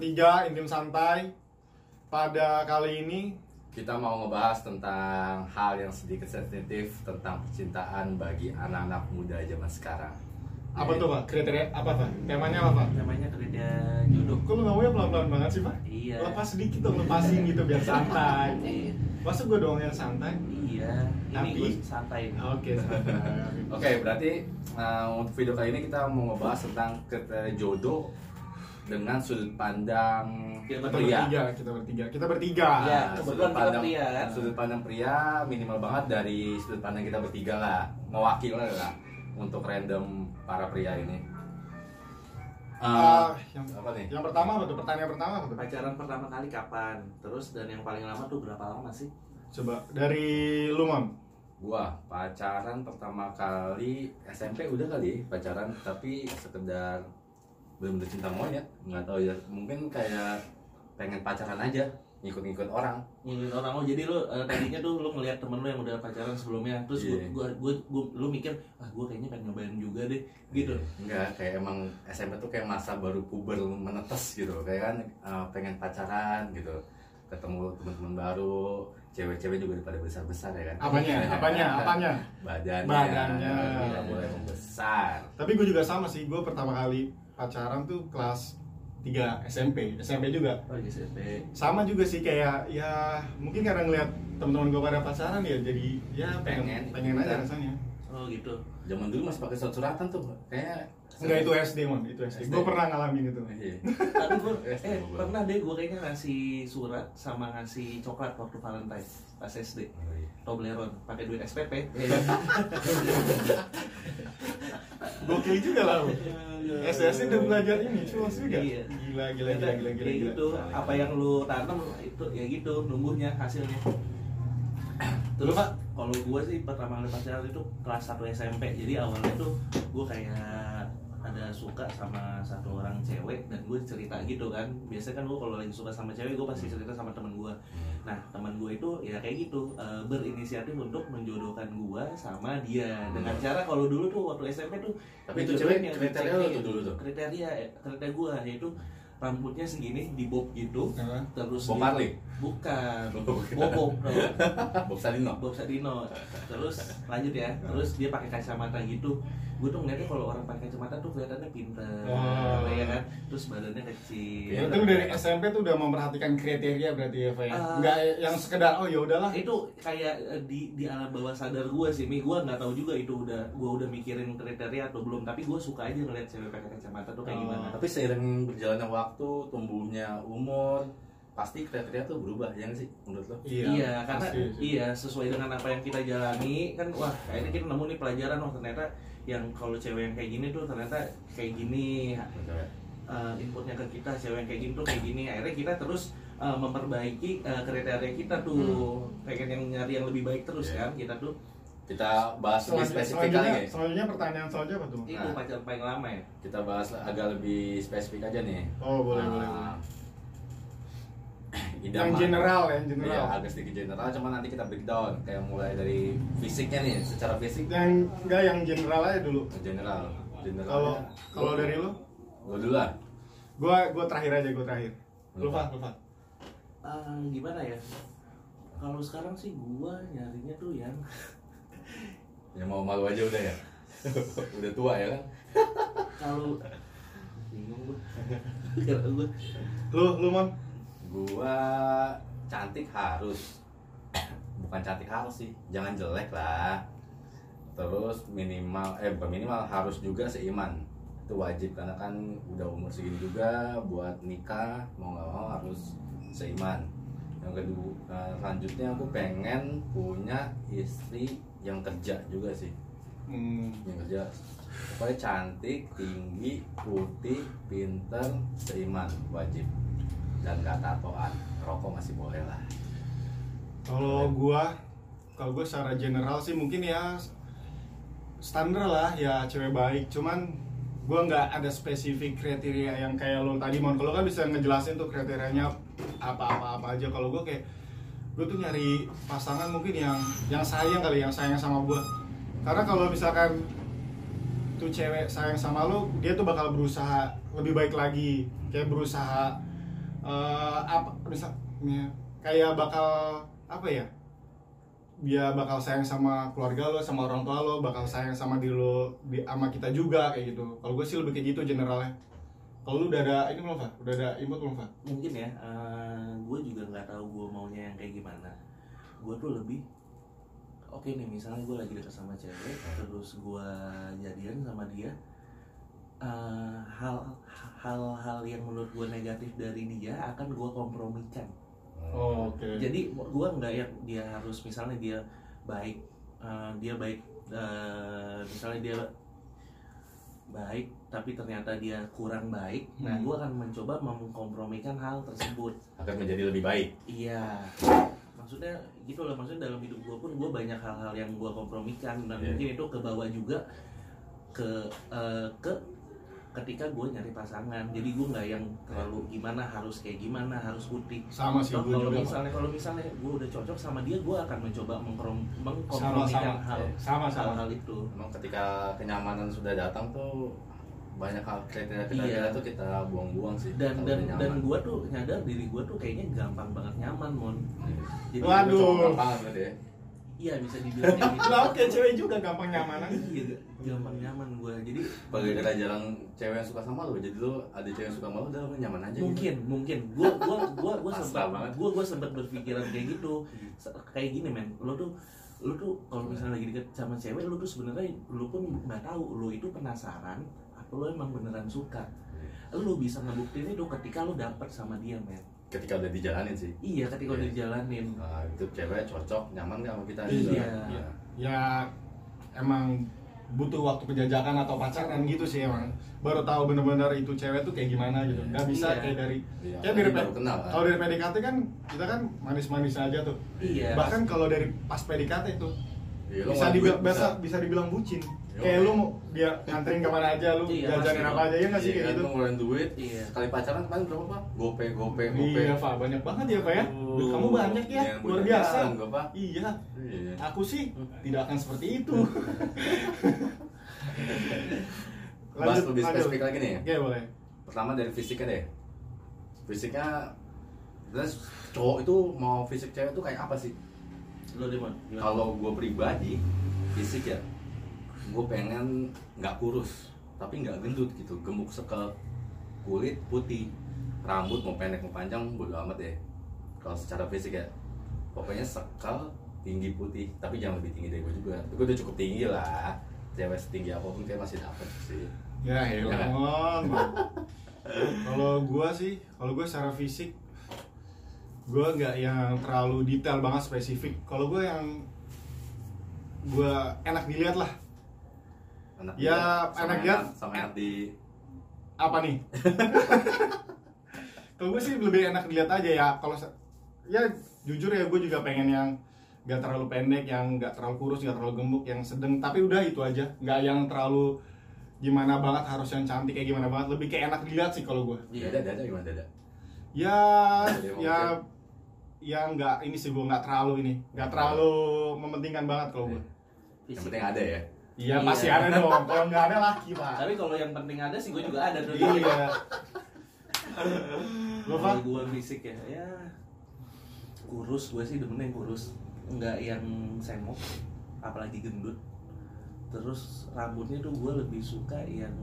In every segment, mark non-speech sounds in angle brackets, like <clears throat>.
bertiga intim santai. Pada kali ini Kita mau ngebahas tentang hal yang sedikit sensitif tentang percintaan bagi anak-anak muda zaman sekarang. apa tuh pak? Kriteria apa pak? Temanya apa pak? namanya kerja jodoh Kok lu ngomongnya pelan-pelan banget sih pak? Iya. Lepas sedikit dong, lepasin gitu biar santai. Iya. Masa gue doang yang santai? iya ini Tapi- gue santai Oke, santai. <laughs> Oke, berarti uh, untuk video kali ini kita mau ngebahas tentang kriteria jodoh dengan sudut pandang Kita Kita pria. bertiga, kita bertiga, kita bertiga. Nah, kebetulan sudut kita pandang pria, kan? sudut pandang pria minimal banget dari sudut pandang kita bertiga lah, mewakili lah untuk random para pria ini. Ah, Uh, yang, apa nih? yang pertama apa tuh? Pertanyaan pertama apa tuh? pacaran pertama kali kapan terus dan yang paling lama tuh berapa lama sih Coba dari lu Mon. Gua pacaran pertama kali SMP udah kali ya, pacaran tapi sekedar belum cinta monyet nggak tahu ya. Mungkin kayak pengen pacaran aja ngikut-ngikut orang. Ngikutin orang. Lo jadi lu eh, tadinya tuh lu ngeliat temen lu yang udah pacaran sebelumnya. Terus Iya. gua, gua, gua, lu mikir ah gua kayaknya pengen nyobain juga deh. Gitu. Enggak kayak emang SMP tuh kayak masa baru puber menetes gitu kayak kan uh, pengen pacaran gitu. Ketemu teman-teman baru cewek-cewek juga udah pada besar-besar ya kan. Apanya? <laughs> Apanya? Apanya? badannya Badannya. udah mulai membesar. Tapi gue juga sama sih, gue pertama kali pacaran tuh kelas 3 SMP, SMP juga. oh SMP Sama juga sih kayak ya mungkin karena ngeliat teman-teman gue pada pacaran ya jadi ya pengen pengen, Pengen. aja rasanya. Oh gitu zaman dulu masih pakai surat-suratan tuh kayak Enggak itu SD mon, itu SD. SD. Gue pernah ngalamin itu. Iya. <laughs> tapi gua <laughs> Eh, gua- pernah deh gua kayaknya ngasih surat sama ngasih coklat waktu Valentine pas SD Oh, iya. Toblerone pakai duit SPP Gokil <laughs> juga lah. SD SD udah belajar ini, culas juga. Iya. Gila gila gila gila gila. Kayak gila. gitu apa yang lu tanam itu ya gitu numbuhnya hasilnya terus Lu, Pak? kalau gua sih pertama kali pacaran itu kelas 1 SMP jadi awalnya tuh gua kayak ada suka sama satu orang cewek dan gue cerita gitu kan biasanya kan gue kalau lagi suka sama cewek gue pasti cerita sama temen gue nah teman gue itu ya kayak gitu eh, berinisiatif untuk menjodohkan gue sama dia dengan cara kalau dulu tuh waktu SMP tuh Tapi itu dijodohin cewek kriteria nih. tuh dulu tuh? kriteria eh, kriteria gue yaitu rambutnya segini di bob gitu Hah? terus Bob Marley? bukan <laughs> Oh, bobo <laughs> Bob Sadino Bob Sadino terus lanjut ya terus dia pakai kacamata gitu gue tuh ngeliatnya kalau orang pakai kacamata tuh kelihatannya pinter Oh. ya kan terus badannya kecil Ya, itu dari SMP tuh udah memperhatikan kriteria berarti ya, Pak ya. Ah. Enggak yang sekedar oh ya udahlah. itu kayak eh, di di alam bawah sadar gue sih mi gue nggak tahu juga itu udah gue udah mikirin kriteria atau belum tapi gue suka aja ngeliat cewek pakai kacamata tuh kayak Oh. gimana tapi seiring berjalannya waktu tumbuhnya umur pasti kriteria tuh berubah ya sih menurut lo? Iya, karena pasti iya sesuai dengan apa yang kita jalani kan wah kayaknya kita nemu nih pelajaran wah ternyata yang kalau cewek yang kayak gini tuh ternyata kayak gini. Uh, inputnya ke kita cewek yang kayak gini tuh kayak gini. Akhirnya kita terus uh, memperbaiki uh, kriteria kita tuh. Pengen yang nyari yang lebih baik terus Iya. kan kita tuh kita bahas lebih spesifik kali ya selanjutnya pertanyaan selanjutnya apa tuh? itu Nah. pacar paling lama ya kita bahas agak lebih spesifik aja nih Oh boleh Ah, boleh. boleh. <clears throat> idaman. Yang general ya, yang general. Iya, agak sedikit general, cuma nanti kita breakdown kayak mulai dari fisiknya nih, secara fisik Yang enggak yang general aja dulu. general. General. Kalau kalau dari lu, gua dulu lah. gua gua terakhir aja gua terakhir. Lu Lu, Pak, lu Pak. Uh, gimana ya kalau sekarang sih gua nyarinya tuh yang <laughs> Ya mau malu aja udah ya. <laughs> udah tua ya kan? kalau bingung Kalau <laughs> gua Lu lu Mon. Gua cantik harus. Bukan cantik harus sih, jangan jelek lah. Terus minimal eh bukan minimal harus juga seiman. Itu wajib karena kan udah umur segini juga buat nikah mau nggak mau harus seiman. Yang kedua eh, selanjutnya aku pengen punya istri yang kerja juga sih. Hmm. yang kerja. Pokoknya cantik tinggi putih pinter seiman wajib. Dan gak tatoan. Rokok masih boleh lah. Kalau gua kalau gua secara general sih mungkin ya standar lah ya cewek baik. Cuman gua nggak ada spesifik kriteria yang kayak lo tadi mon. Kalau kan bisa ngejelasin tuh kriterianya apa-apa apa aja. Kalau gua kayak gue tuh nyari pasangan mungkin yang yang sayang kali yang sayang sama gua karena kalau misalkan tuh cewek sayang sama lo dia tuh bakal berusaha lebih baik lagi kayak berusaha eh, apa misalnya kayak bakal apa ya dia bakal sayang sama keluarga lo sama orang tua lo bakal sayang sama diri lo di, sama kita juga kayak gitu kalau gue sih lebih kayak gitu generalnya kalau lu udah ada ini belum Pak? udah ada input belum Pak? mungkin ya gue juga nggak tahu gue yang kayak gimana. Gue tuh lebih oke nih misalnya gue lagi deket sama cewek terus gue jadian sama dia eh, hal hal-hal yang menurut gue negatif dari dia akan gue kompromikan. Oh, oke. Jadi gue nggak yang dia harus misalnya dia baik eh, dia baik eh, misalnya dia baik tapi ternyata dia kurang baik nah Hmm. gue akan mencoba mengkompromikan hal tersebut. Akan menjadi lebih baik? Iya. Maksudnya gitu loh maksudnya dalam hidup gue pun gue banyak hal-hal yang gue kompromikan dan Iya. mungkin itu ke bawah juga ke eh, ke ketika gue nyari pasangan. Jadi gue nggak yang terlalu gimana harus kayak gimana harus putih. Sama sih gue kalau misalnya kalau misalnya gue udah cocok sama dia gue akan mencoba mengkrom- mengkompromikan sama hal sama sama hal-hal itu. Emang ketika kenyamanan sudah datang tuh banyak hal kriteria kriteria Iya. tuh kita buang-buang sih dan dan dan nyaman. gue tuh nyadar diri gue tuh kayaknya gampang banget nyaman mon. Jadi Waduh. Gampang gitu ya. Iya bisa <laughs> dibilang kayak gitu. Kenapa kayak cewek juga gampang nyamanan. Iya gampang nyaman gue jadi Bagi kita jarang cewek yang suka sama lu jadi lu ada cewek yang suka sama lu udah lu nyaman aja mungkin mungkin. Gue gue gue gue sempat banget. gue gue sempat berpikiran kayak gitu. Kayak gini men. Lo tuh lo tuh kalau misalnya lagi deket sama cewek lo tuh sebenarnya lo pun nggak tahu. Lo itu penasaran lo emang beneran suka. Lo bisa ngebuktiin itu ketika lo dapet sama dia men. Ketika udah dijalanin sih. Iya ketika udah Iya. dijalanin. Nah, itu cewek cocok nyaman gak sama kita? Iya. juga Iya. ya emang butuh waktu penjajakan atau pacaran gitu sih emang. Baru tahu bener-bener itu cewek tuh kayak gimana gitu. Nggak bisa Iya. kayak dari Iya, kayak dari baru kenal kan kalau dari PDKT kan kita kan manis-manis aja tuh. Iya. Bahkan kalau dari pas PDKT tuh Iya, bisa dibilang bisa. bisa dibilang bucin. Kayak lu mau dia nganterin ke mana aja lu Iya, jajanin apa aja ya nggak sih Iya kayak kan, gitu? lu ngeluarin duit. Iya. sekali pacaran kan berapa pak? Gope gope gope iya pak. Banyak banget ya pak ya. Duit kamu banyak ya. Iya, luar biasa. gua, Pak. iya. Iya. aku sih tidak akan seperti itu. <laughs> Bahas lebih spesifik lagi nih Oke boleh. pertama dari fisiknya deh. Fisiknya terus cowok itu mau fisik cewek tuh kayak apa sih? Lo gimana? kalau gue pribadi fisik ya gue pengen nggak kurus tapi nggak gendut gitu gemuk sekal kulit putih rambut mau pendek mau panjang bodo amat deh kalau secara fisik ya pokoknya sekal tinggi putih tapi jangan lebih tinggi dari gue juga gue udah cukup tinggi lah cewek setinggi apa pun kayak masih dapet sih Ya Ya. helang. <laughs> kalau gua sih, kalau gua secara fisik gua nggak yang terlalu detail banget spesifik. Kalau gua yang gua enak dilihat lah. Enak Ya, enak dilihat. sama enak di Apa nih? <laughs> kalau gue sih lebih enak dilihat aja ya. Kalau ya jujur ya gue juga pengen yang nggak terlalu pendek, yang nggak terlalu kurus, nggak terlalu gemuk, yang sedang. Tapi udah itu aja, nggak yang terlalu gimana banget harus yang cantik kayak gimana banget. Lebih kayak enak dilihat sih kalau gue. Iya. dada dada gimana dada Ya, ya, ya nggak ini sih gue nggak terlalu ini, nggak terlalu mementingkan banget kalau gue. yang Fisik. penting ada ya Iya Iya. pasti ada dong, kalau nggak ada laki pak. tapi kalau yang penting ada sih gue juga ada tuh Iya. <laughs> Lo pak? gue fisik ya, ya kurus gue sih demen yang kurus, nggak yang semok, apalagi gendut. Terus rambutnya tuh gue lebih suka yang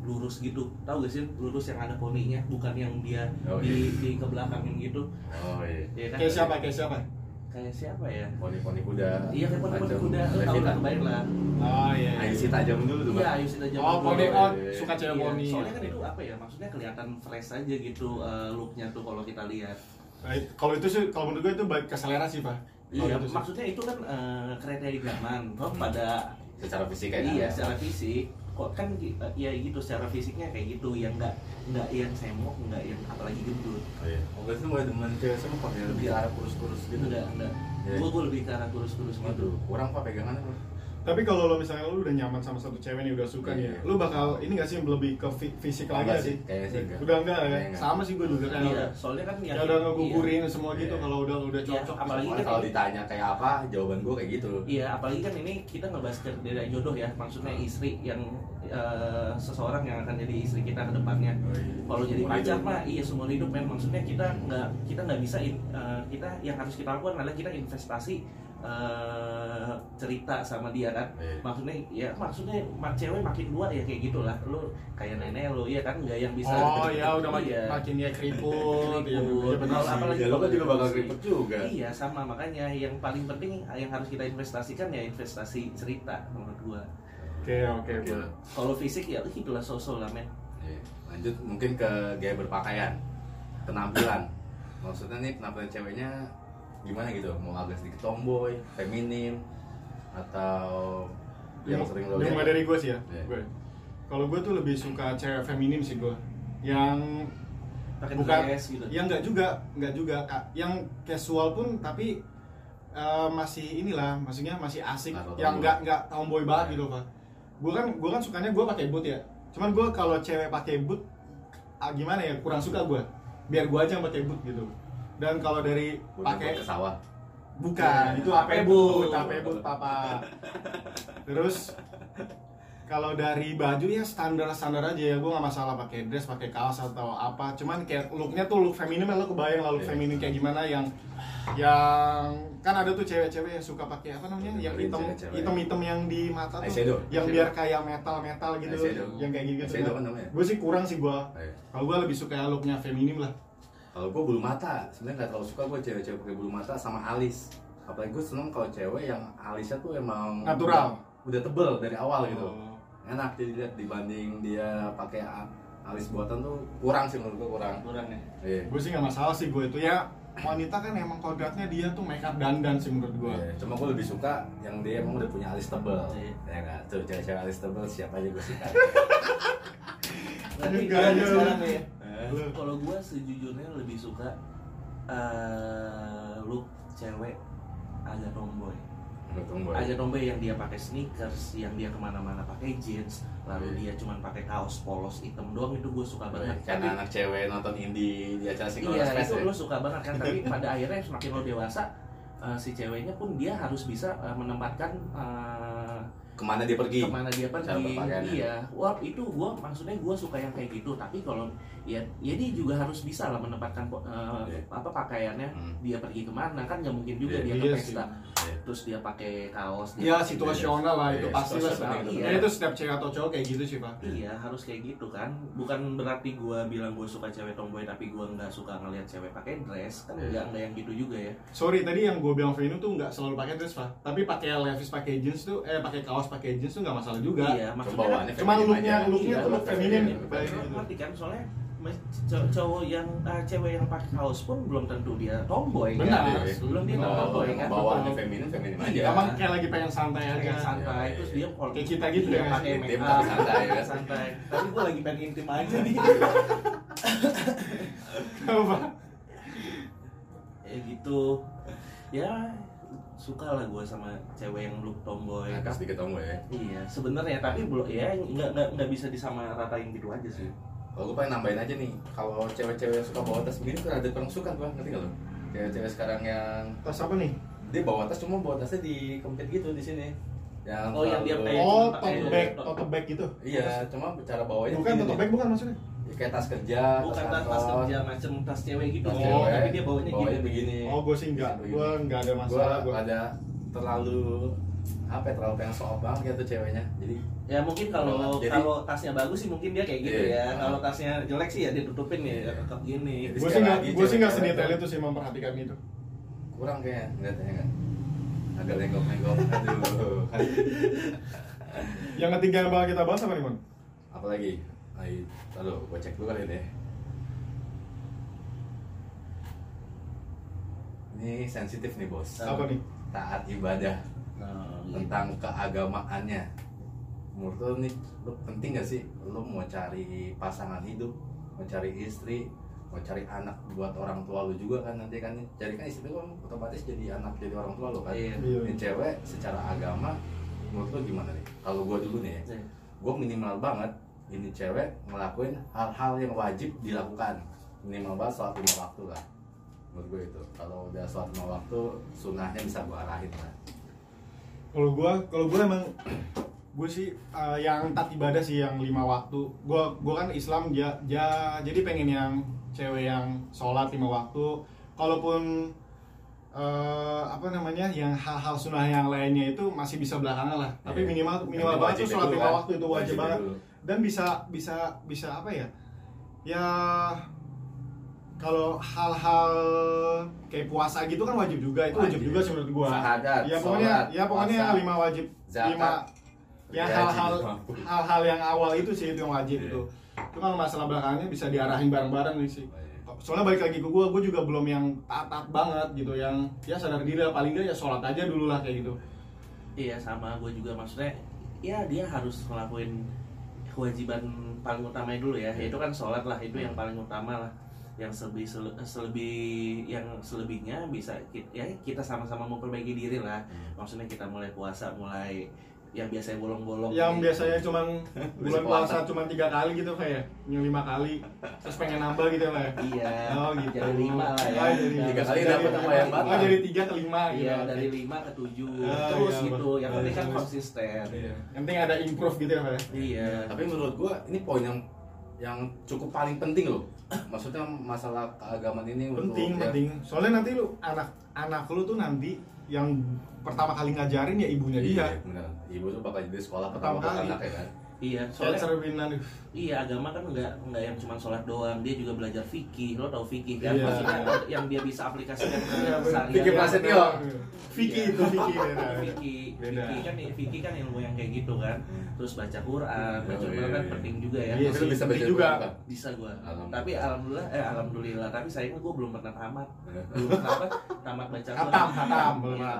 lurus gitu, tahu gak sih lurus yang ada poninya, bukan yang dia Oh, di di kebelakangin gitu. oh iya Ya kan? Kayak siapa? Kayak siapa? Kayak siapa ya? poni poni kuda Iya kayak poni-poni kuda, lu tahu lah kebayang lah. Oh iya. Ayo sih tajam dulu tuh Iya, kita Oh poni oh suka cewek Iya, poni. Soalnya kan itu apa ya? Maksudnya kelihatan fresh aja gitu eh, looknya tuh kalau kita lihat. It- Kalau itu sih, kalau menurut gue itu baik ke selera sih pak. Iya, maksudnya itu kan eh, kriteria zaman. Toh Hmm. pada secara fisik kayak iya gitu. secara fisik kok kan ya gitu secara fisiknya kayak gitu yang enggak enggak yang semok enggak yang apalagi gendut Oh iya. Oh berarti lu mulai demen cewek sama kok ya lebih arah kurus-kurus gitu. enggak enggak Iya. gue gue lebih ke arah kurus-kurus gitu Waduh, kurang pak pegangannya Pak. Tapi kalau lo misalnya lo udah nyaman sama satu cewek nih udah suka nih, ya, Iya. lo bakal ini gak sih lebih ke fi- fisik lagi gak sih, sih? kayaknya sih enggak. Udah enggak ya? Sama sih gue juga kan. Iya, soalnya kan Ya udah ngegugurin Iya. semua gitu Iya. kalau udah udah Iya, cocok. apalagi kan kalau ditanya kayak apa, jawaban gue kayak gitu. Iya, apalagi kan ini kita ngebahas kriteria jodoh ya, maksudnya istri yang eh, seseorang yang akan jadi istri kita ke depannya. Oh, iya. Kalau jadi pacar mah iya seumur hidup men. Maksudnya kita nggak kita nggak bisa in- eh, kita yang harus kita lakukan adalah kita investasi eh, cerita sama dia kan. Iya. Maksudnya ya maksudnya mak cewek makin tua ya kayak gitulah. Lu kayak nenek lu ya kan nggak yang bisa Oh ya udah makin Iya. makin ya <laughs> keriput. Iya Keriput. Kalau sih. apalagi Ya lo kan juga bakal keriput juga. Iya sama makanya yang paling penting yang harus kita investasikan ya investasi cerita menurut gua. Oke oke Oke. Kalau fisik ya itulah sosok lah men. Iya. Lanjut mungkin ke gaya berpakaian, penampilan. Maksudnya nih penampilan ceweknya gimana gitu? Mau agak sedikit tomboy, feminim, atau yang Yang sering lo yang lihat? dari gue sih ya. Iya. Gue. Kalau gue tuh lebih suka cewek feminim sih gue. Yang Pakai bukan dress gitu. yang nggak juga nggak juga yang casual pun tapi eh, masih inilah maksudnya masih asik Nggak yang nggak nggak tomboy banget Iya. gitu pak gue kan gue kan sukanya gue pakai boot ya cuman gue kalau cewek pakai boot ah, gimana ya kurang suka gue biar gue aja yang pakai boot gitu dan kalau dari pakai ke sawah. bukan Iya. itu apa Ape boot boot. apa boot papa <laughs> terus kalau dari baju ya standar standar aja ya gue nggak masalah pakai dress pakai kaos atau apa cuman kayak looknya tuh look feminim lo kebayang lah look Iya. feminim kayak gimana yang yang kan ada tuh cewek-cewek yang suka pakai apa namanya yang Dengerin hitam hitam hitam yang di mata tuh Eyeshadow. yang biar kayak metal metal gitu Eyeshadow. yang kayak gitu namanya. gue sih kurang sih gue Iya. kalau gue lebih suka looknya feminim lah Kalau gue bulu mata, sebenarnya nggak terlalu suka gue cewek-cewek pakai bulu mata sama alis. Apalagi gue seneng kalau cewek yang alisnya tuh emang Natural. udah, udah tebel dari awal gitu. Oh. Enak jadi lihat dibanding dia pakai alis buatan tuh kurang sih menurut gue kurang. kurang ya. Iya. gue sih nggak masalah sih gue itu ya wanita kan emang kodratnya dia tuh make up dandan sih menurut gue Iya, Cuma gue lebih suka yang dia emang udah punya alis tebel. Iya. Ya nggak tuh cewek-cewek alis tebel siapa aja gue suka. <laughs> Tapi aja. sekarang nih ya. Lu. Kalau gua sejujurnya lebih suka eh look cewek agak tomboy. gue. Agak tomboy yang dia pakai sneakers, yang dia ke mana-mana pakai jeans, lalu Iya. dia cuman pakai kaos polos hitam doang itu gue suka banget. Kan Tapi- anak cewek nonton indie di acara Single Iya itu ya. lo suka banget kan tapi <laughs> pada akhirnya semakin lo dewasa eh, si ceweknya pun dia harus bisa eh, menempatkan eh, Ke mana dia pergi? ke mana dia Cara pergi berpakaiannya. iya wah itu gua maksudnya gua suka yang kayak gitu tapi kalau ya ya dia juga harus bisa lah menempatkan eh, Iya. apa pakaiannya. Hmm. dia pergi ke mana kan nggak mungkin juga Iya, dia iya ke pesta. Iya. terus dia pakai kaos dia ya pakai- situasional lah itu Iya, pasti lah situasional setiap- itu. ya itu setiap cewek atau cowok kayak gitu sih pak. Iya harus kayak gitu kan. Bukan berarti gua bilang gua suka cewek tomboy tapi gua nggak suka ngelihat cewek pakai dress. Kan Iya. nggak nggak yang gitu juga ya. Sorry tadi yang gue bilang feminim tuh nggak selalu pakai dress pak. Tapi pakai levis pakai jeans tuh eh pakai kaos pakai jeans tuh nggak masalah juga. Iya maksudnya kan Cuma looknya- looknya Iya, tuh look baik Lo gitu. ngerti kan? Soalnya cowok yang ah, cewek yang pakai kaos pun belum tentu dia tomboy Benar. kan belum dia tomboy kan bawaannya Betul. feminim feminim Iya. aja. emang kayak lagi pengen santai aja kayak santai Iya, terus iya. dia kalau Kayak kita gitu iya, ya, pakai make tapi up santai, ya. santai tapi gue lagi pengen intim aja nih apa <laughs> ya gitu ya suka lah gue sama cewek yang look tomboy Agak sedikit tomboy ya. iya sebenarnya tapi belum ya nggak nggak nggak bisa disamaratain gitu aja sih Kalau gue pengen nambahin aja nih, kalau cewek-cewek yang suka bawa tas begini tuh ada kurang suka gue, ngerti gak lo? Cewek-cewek sekarang yang tas apa nih? Dia bawa tas cuma bawa tasnya di kempit gitu di sini. Yang Oh, yang dia kayak oh pakai- tote bag tote bag gitu? Iya, cuma cara bawanya bukan tote bag bukan maksudnya? Ya, kayak tas kerja, bukan tas, tas kerja macam tas cewek gitu. Tas Oh, cewek, tapi dia bawanya bawanya gitu begini. oh gue sih enggak gue enggak ada Gua masalah gue ada terlalu apa ya, terlalu pengen off banget gitu ceweknya. Jadi ya mungkin kalau Jadi- kalau tasnya bagus sih mungkin dia kayak gitu Iya. ya kalau tasnya jelek sih ya ditutupin ya Iya. tetap gini gue sih nggak lagi gue sih nggak sedetail tuh- itu sih memperhatikan itu kurang kayak ngeliatnya kan. Agak lenggok-lenggok. <laughs> Aduh. yang ketiga yang bakal kita bahas apa nih mon Apalagi? Ayo, aduh, gue cek dulu kali deh. Ini sensitif nih bos. apa nih Taat ibadah nah, tentang keagamaannya. Menurut lo nih, lo penting gak sih lo mau cari pasangan hidup, mau cari istri, mau cari anak buat orang tua lo juga kan nanti kan cari kan istri lo kan otomatis jadi anak jadi orang tua lo kan. Iya. Iya. Ini cewek secara agama menurut lo gimana nih kalau gue dulu nih ya Iya. gue minimal banget ini cewek ngelakuin hal-hal yang wajib dilakukan minimal banget sholat lima waktu lah menurut gue itu kalau udah sholat lima waktu sunnahnya bisa gue arahin lah Kalau gua, kalau gua emang gue sih eh, yang tat ibadah sih yang lima waktu. Gua gua kan Islam ja, ja- jadi pengen yang cewek yang sholat lima waktu. Kalaupun eh, apa namanya yang hal-hal sunnah yang lainnya itu masih bisa belakangan lah. Tapi Iya. minimal minimal banget tuh wajibnya sholat lima kan. waktu itu wajib Wajibnya banget. dulu. Dan bisa bisa bisa apa ya? Ya kalau hal-hal kayak puasa gitu kan wajib juga itu wajib, Wajib. juga sih menurut gua. Sahadat, ya pokoknya sholat, ya pokoknya puasa, lima wajib zakat, lima ya hal-hal lima. hal-hal yang awal itu sih itu yang wajib Iya. itu itu kalau masalah belakangnya bisa diarahin bareng-bareng nih sih iya. soalnya balik lagi ke gue gue juga belum yang taat banget gitu yang ya sadar diri lah paling nggak ya sholat aja dulu lah kayak gitu Iya sama gue juga maksudnya ya dia harus ngelakuin kewajiban paling utamanya dulu ya itu kan sholat lah itu yang paling utama lah yang selebih sele- selebih yang selebihnya bisa kita, ya kita sama-sama memperbaiki diri lah. Maksudnya kita mulai puasa mulai yang biasanya bolong-bolong yang nih. biasanya cuman <laughs> bulan puasa. cuma tiga kali gitu kayak yang lima kali terus pengen nambah gitu lah ya? Iya. Oh gitu. Jadi lima lah ya. Oh, jadi Tiga kali dapat apa yang oh, batal? jadi tiga ke lima gitu iya dari lima ke tujuh Ah, terus iya, gitu. Yang penting kan Terus. konsisten. Iya. yang penting ada improve gitu ya Pak ya? Iya. Tapi menurut gue ini poin yang yang cukup paling penting loh. Maksudnya masalah keagamaan ini untuk penting ya, penting. Soalnya nanti lu anak anak lu tuh nanti yang pertama kali ngajarin ya ibunya iya dia. benar ibu tuh bakal jadi sekolah Pertama pertama kali. anak ya kan iya soalnya cerminan Iya agama kan nggak nggak yang cuma sholat doang, dia juga belajar fikih. Lo tau fikih kan? Iya. Maksudnya yang dia bisa aplikasikan ke Iya, sehari-hari. Fikih Prasetyo. Iya. itu Vicky beda Fikih, fikih kan fikih kan ilmu yang kayak gitu kan. Terus baca Quran, baca Oh, Quran iya, kan iya. penting juga ya. Iya bisa baca juga. Bisa gua. Alhamdulillah. Tapi alhamdulillah, eh alhamdulillah. Tapi sayangnya gua belum pernah tamat. Belum pernah apa? Tamat baca Quran. Hatam, belum Iya.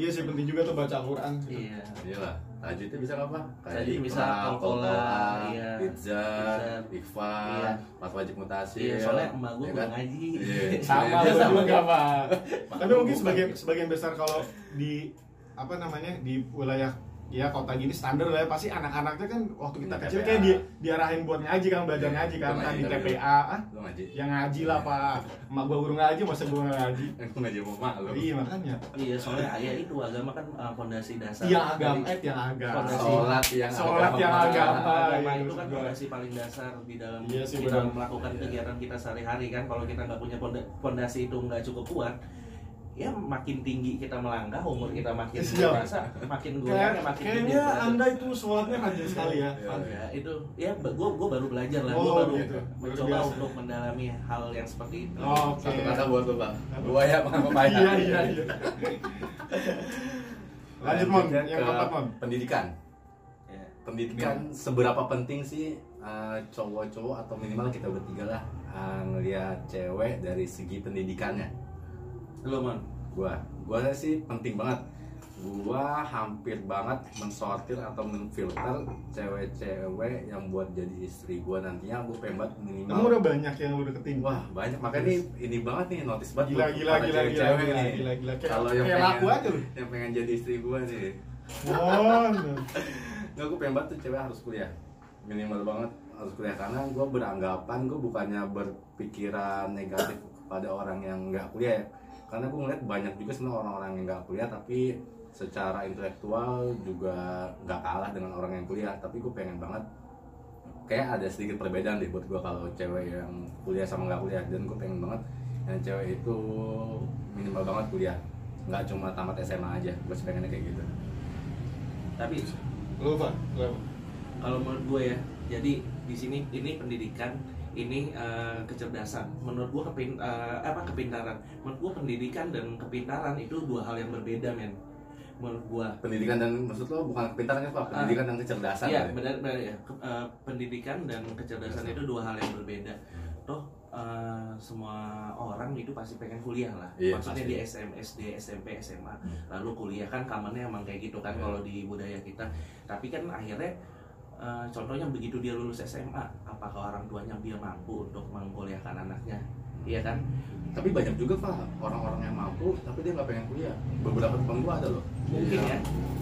iya sih penting juga tuh baca Quran Iya. iyalah tajwidnya bisa apa Tajwid bisa kolkola kolkola, iya. pizza Pizza. ikhfa Iya. mat wajib mutasi Iya, soalnya emak gua ya kan? ngaji. Iya. <laughs> sama Iya, lu sama. juga pak tapi mungkin sebagian sebagian besar kalau di apa namanya di wilayah ya kota gini standar lah ya pasti anak-anaknya kan waktu kita kecil TPA. kayak di, diarahin buat ngaji kan belajar Iya, ngaji kan kan di TPA ah ngaji yang ngaji lah pak emak gua guru ngaji masa gua ngaji <laughs> aku ngaji mau mak lu iya makanya Iya, soalnya ayah itu agama kan uh, fondasi dasar. tiang agama Dari- eh tiang agama Fondasi. sholat yang Sholat yang agama. agama iya, itu kan gua. fondasi paling dasar di dalam Iya sih, kita benar. melakukan Iya. kegiatan kita sehari-hari kan. Kalau kita nggak punya fonda- fondasi itu nggak cukup kuat, ya makin tinggi kita melangkah, umur kita makin Siap. dewasa, makin goyang, ya makin kayaknya anda itu sholatnya rajin sekali ya Iya. Ya, itu ya gue gue baru belajar lah, gue Oh, baru gitu. mencoba biasa. untuk mendalami hal yang seperti itu. Oh, oke. Satu kata buat lu pak gua ya makan papaya iya iya iya. <laughs> Lanjut mon. Yang ke keempat mon. pendidikan. Ya. pendidikan. Seberapa penting sih uh, cowok-cowok atau minimal kita bertiga lah uh, ngelihat cewek dari segi pendidikannya Lo mon, gua gua sih penting banget. Gua hampir banget mensortir atau menfilter cewek-cewek yang buat jadi istri gua nantinya. Gua pengen banget kamu minimal udah banyak yang lu deketin? Wah banyak. Makanya ini ini banget nih notice banget gila gila gila gila gila nih. gila gila. Kayak kalau yang kayak pengen laku aja lu. yang pengen jadi istri gua nih. Mon. <laughs> Nggak, gue pengen banget tuh cewek harus kuliah. Minimal banget harus kuliah. Karena gue beranggapan, gue bukannya berpikiran negatif kepada orang yang nggak kuliah ya Karena gue ngeliat banyak juga sebenarnya orang-orang yang nggak kuliah Tapi secara intelektual juga nggak kalah dengan orang yang kuliah. Tapi gue pengen banget Kayak ada sedikit perbedaan deh buat gue kalau cewek yang kuliah sama nggak kuliah. Dan gue pengen banget yang cewek itu minimal banget kuliah. Nggak cuma tamat SMA aja, gue sih pengennya kayak gitu. Tapi lu pak? Lu kalau menurut gue ya jadi di sini ini pendidikan ini eh, kecerdasan. Menurut gue kepin eh, apa kepintaran. Menurut gue pendidikan dan kepintaran itu dua hal yang berbeda men. Menurut gue pendidikan dan maksud lo bukan kepintaran kan pak? Pendidikan dan kecerdasan Iya ya? benar benar ya Ke- eh, pendidikan dan kecerdasan itu dua hal yang berbeda. Toh eh, semua orang itu pasti pengen kuliah lah. Iya, maksudnya pasti. di SM, SD, SMP, SMA Hmm. lalu kuliah kan kamarnya emang kayak gitu kan Iya. kalau di budaya kita. Tapi kan akhirnya eh, contohnya begitu dia lulus SMA apakah orang tuanya dia mampu untuk mengkuliahkan anaknya? Iya kan? Tapi banyak juga pak orang-orang yang mampu tapi dia nggak pengen kuliah. Beberapa teman gua ada loh. Mungkin ya.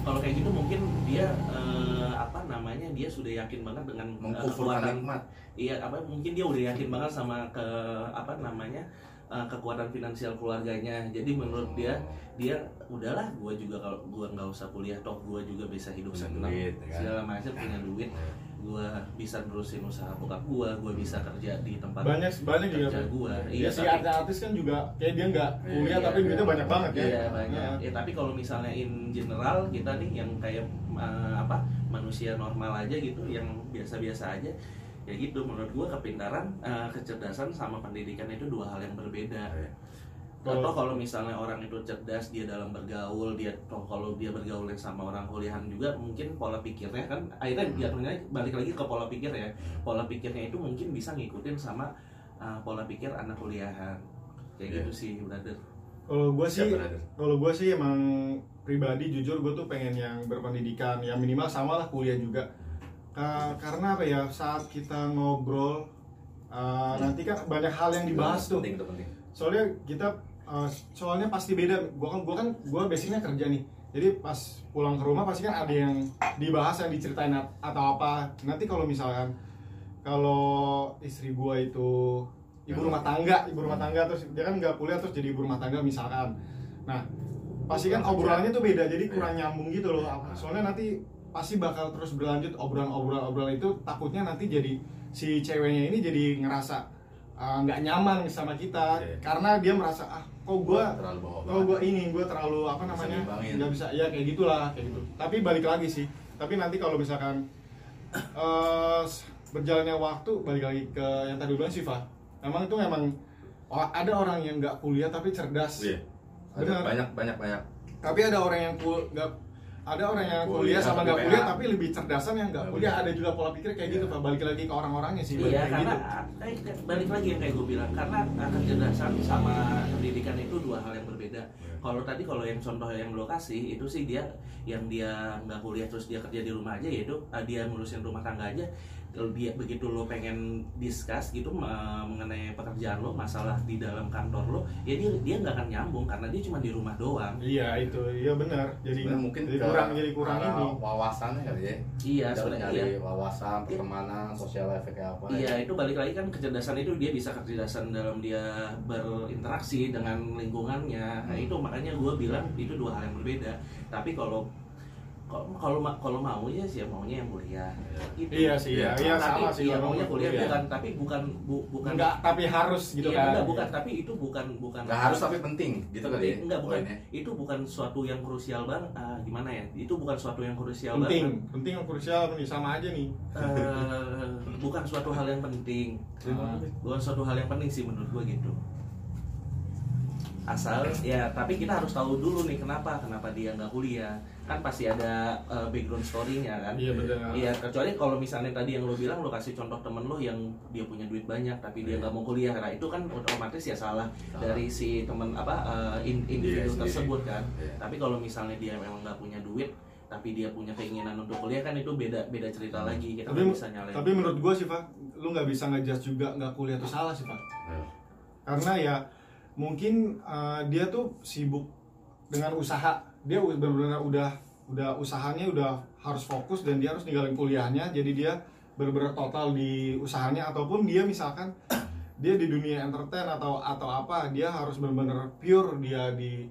Kalau kayak gitu mungkin dia eh, apa namanya dia sudah yakin banget dengan eh, mengkufurkan nikmat. Iya apa mungkin dia udah yakin banget sama ke apa namanya eh, kekuatan finansial keluarganya jadi menurut dia dia udahlah gua juga kalau gua nggak usah kuliah toh gua juga bisa hidup senang duit, ya kan? segala macam punya duit gua bisa nerusin usaha bokap gua gua bisa kerja di tempat banyak banyak juga kerja Pak. gua Iya si tapi- artis kan juga kayak dia nggak Iya, kuliah iya, tapi iya. duitnya banyak banget ya. Iya banyak. Nah, Ya tapi kalau misalnya in general kita nih yang kayak eh, apa manusia normal aja gitu, yang biasa-biasa aja, ya gitu. Menurut gua kepintaran, eh, kecerdasan sama pendidikan itu dua hal yang berbeda. Kalau- Atau kalau misalnya orang itu cerdas dia dalam bergaul, dia kalau dia bergaul sama orang kuliahan juga mungkin pola pikirnya kan akhirnya jatuhnya balik lagi ke pola pikir ya. Pola pikirnya itu mungkin bisa ngikutin sama eh, pola pikir anak kuliahan. Kayak Iya. gitu sih, brother. Kalau gue sih, kalau gue sih emang pribadi jujur gue tuh pengen yang berpendidikan, yang minimal sama lah kuliah juga. Ka- karena apa ya saat kita ngobrol uh, nanti kan banyak hal yang dibahas tuh. penting penting Soalnya kita uh, soalnya pasti beda. Gue kan gue kan gue basicnya kerja nih. Jadi pas pulang ke rumah pasti kan ada yang dibahas yang diceritain at- atau apa. Nanti kalau misalkan kalau istri gue itu ibu rumah tangga, ibu rumah tangga terus dia kan nggak kuliah terus jadi ibu rumah tangga misalkan. Nah pasti kan obrolannya tuh beda jadi kurang nyambung gitu loh. Soalnya nanti pasti bakal terus berlanjut obrolan-obrolan-obrolan itu takutnya nanti jadi si ceweknya ini jadi ngerasa uh, nggak nyaman sama kita. Iya. karena dia merasa ah kok bawa kalau gue ini gue terlalu apa Bisa namanya nggak bisa ya kayak gitulah kayak gitu. Tapi balik lagi sih tapi nanti kalau misalkan <clears throat> eh berjalannya waktu balik lagi ke yang tadi bilang Siva memang itu memang ada orang yang nggak kuliah tapi cerdas. Iya. Ada banyak banyak banyak. Tapi ada orang yang nggak ada orang yang Kuliah kuliah sama nggak kuliah tapi lebih cerdasan yang nggak kuliah kuliah. ada juga pola pikir kayak gitu Iya. pak balik lagi ke orang-orangnya sih balik Iya, karena gitu. eh, balik lagi yang kayak gue bilang, karena kecerdasan sama pendidikan itu dua hal yang berbeda. Kalau tadi kalau yang contoh yang lo kasih itu sih dia yang dia nggak kuliah terus dia kerja di rumah aja yaitu eh, dia ngurusin rumah tangga aja. Kalau dia begitu lo pengen discuss gitu mengenai pekerjaan lo, masalah di dalam kantor lo, ya dia dia nggak akan nyambung karena dia cuma di rumah doang. iya itu iya benar jadi Sebenarnya mungkin jadi kurang jadi kurang ini wawasannya kali ya Iya, sebenarnya iya. wawasan pertemanan sosial efek kayak apa Iya ya. itu balik lagi kan kecerdasan itu dia bisa kecerdasan dalam dia berinteraksi dengan lingkungannya. Nah Hmm. itu makanya gue bilang itu dua hal yang berbeda. Tapi kalau kalau kalau ma- kalau maunya sih ya maunya yang kuliah. Gitu. iya sih iya iya tapi sama sih iya, maunya kuliah kuliah. bukan tapi bukan bu- bukan enggak tapi harus gitu Iya, kan enggak, bukan tapi itu bukan bukan nggak harus tapi penting gitu kali ya enggak bukan poinnya. itu bukan suatu yang krusial banget ah, gimana ya itu bukan suatu yang krusial penting banget penting yang krusial nih sama aja nih Eh, <laughs> bukan suatu hal yang penting Ah. bukan suatu hal yang penting sih menurut gua gitu asal ya tapi kita harus tahu dulu nih kenapa kenapa dia nggak kuliah kan pasti ada eh, background story-nya kan iya benar Iya, kecuali kalau misalnya tadi yang lo bilang lo kasih contoh temen lo yang dia punya duit banyak tapi dia nggak mau kuliah, nah itu kan otomatis ya salah Salah. dari si temen apa eh, in- individu Dia sendiri. tersebut kan. Iya. Tapi kalau misalnya dia memang nggak punya duit tapi dia punya keinginan untuk kuliah kan itu beda beda cerita lagi kita tapi bisa nyalain. tapi menurut gue sih pak lu nggak bisa ngejudge juga nggak kuliah itu salah sih pak Iya. karena ya mungkin uh, dia tuh sibuk dengan usaha dia benar-benar udah udah usahanya udah harus fokus dan dia harus ninggalin kuliahnya jadi dia benar-benar total di usahanya ataupun dia misalkan <clears throat> dia di dunia entertain atau atau apa dia harus benar-benar pure dia di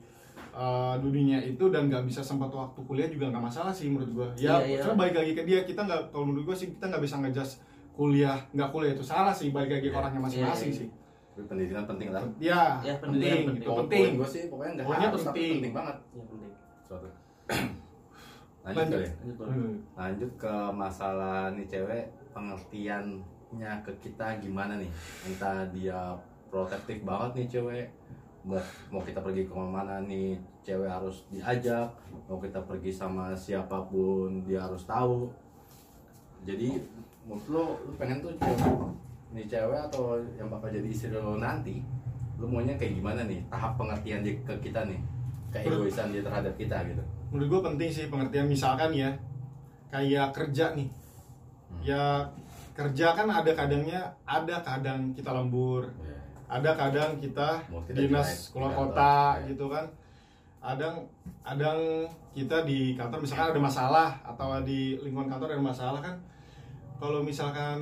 uh, dunia itu dan nggak bisa sempat waktu kuliah juga nggak masalah sih menurut gua ya Iya, iya. cuma balik lagi ke dia kita nggak kalau menurut gua sih kita nggak bisa ngejudge kuliah nggak kuliah itu salah sih balik lagi ke Iya. orangnya masing-masing Iya, iya. sih Tapi pendidikan penting lah ya, Ya, penting, pendidikan penting. itu Poin- penting gue sih pokoknya nggak harus penting. penting banget Ya, penting. <clears throat> lanjut Lanjut. kali ya? Lanjut. Hmm. lanjut ke masalah nih cewek pengertiannya ke kita gimana nih entah dia protektif banget nih cewek mau mau kita pergi ke mana nih cewek harus diajak mau kita pergi sama siapa pun dia harus tahu jadi menurut lo lu pengen tuh cewek nih cewek atau yang bakal jadi istri lo nanti lu maunya kayak gimana nih tahap pengertian dia ke kita nih keegoisan dia terhadap kita gitu. Menurut gue penting sih pengertian misalkan ya kayak kerja nih. Hmm. ya kerja kan ada kadangnya ada kadang kita lembur ada kadang kita kita dinas di- keluar kota kantor, gitu kan. Kadang kadang kita di kantor misalkan ada masalah atau di lingkungan kantor ada masalah kan. Kalau misalkan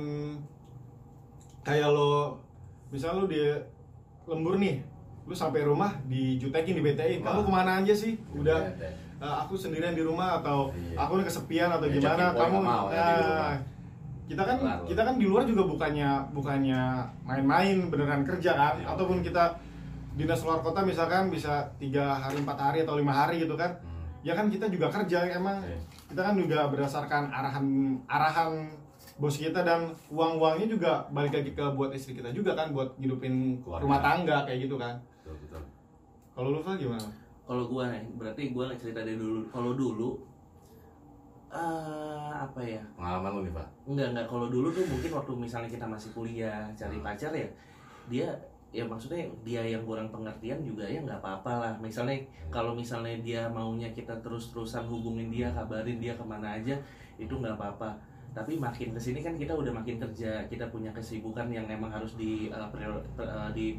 kayak lo misal lo di lembur nih lu sampai rumah dijutekin di BTI kamu ke mana aja sih udah Bete. "Eh, aku sendirian di rumah atau Iya. aku udah kesepian atau Ya, gimana kamu mau ya Nah, kita kan Kelar, kita kan di luar juga bukannya bukannya main-main beneran kerja kan Iya. ataupun kita dinas luar kota misalkan bisa tiga hari empat hari atau lima hari gitu kan Hmm. ya kan kita juga kerja emang Iya. kita kan juga berdasarkan arahan arahan bos kita dan uang uangnya juga balik lagi ke buat istri kita juga kan buat hidupin Keluarga. rumah tangga kayak gitu kan. Kalau lu Fal, gimana kalau gua nih berarti gua cerita dari dulu kalau dulu eh apa ya Pengalaman lu nih, Pak. Enggak, enggak. Kalau dulu tuh mungkin waktu misalnya kita masih kuliah, cari pacar ya, dia ya maksudnya dia yang kurang pengertian juga ya nggak apa-apa lah. Misalnya kalau misalnya dia maunya kita terus-terusan hubungin dia, kabarin dia ke mana aja, itu nggak apa-apa. Tapi makin ke sini kan kita udah makin kerja, kita punya kesibukan yang emang harus di uh, prior, uh, di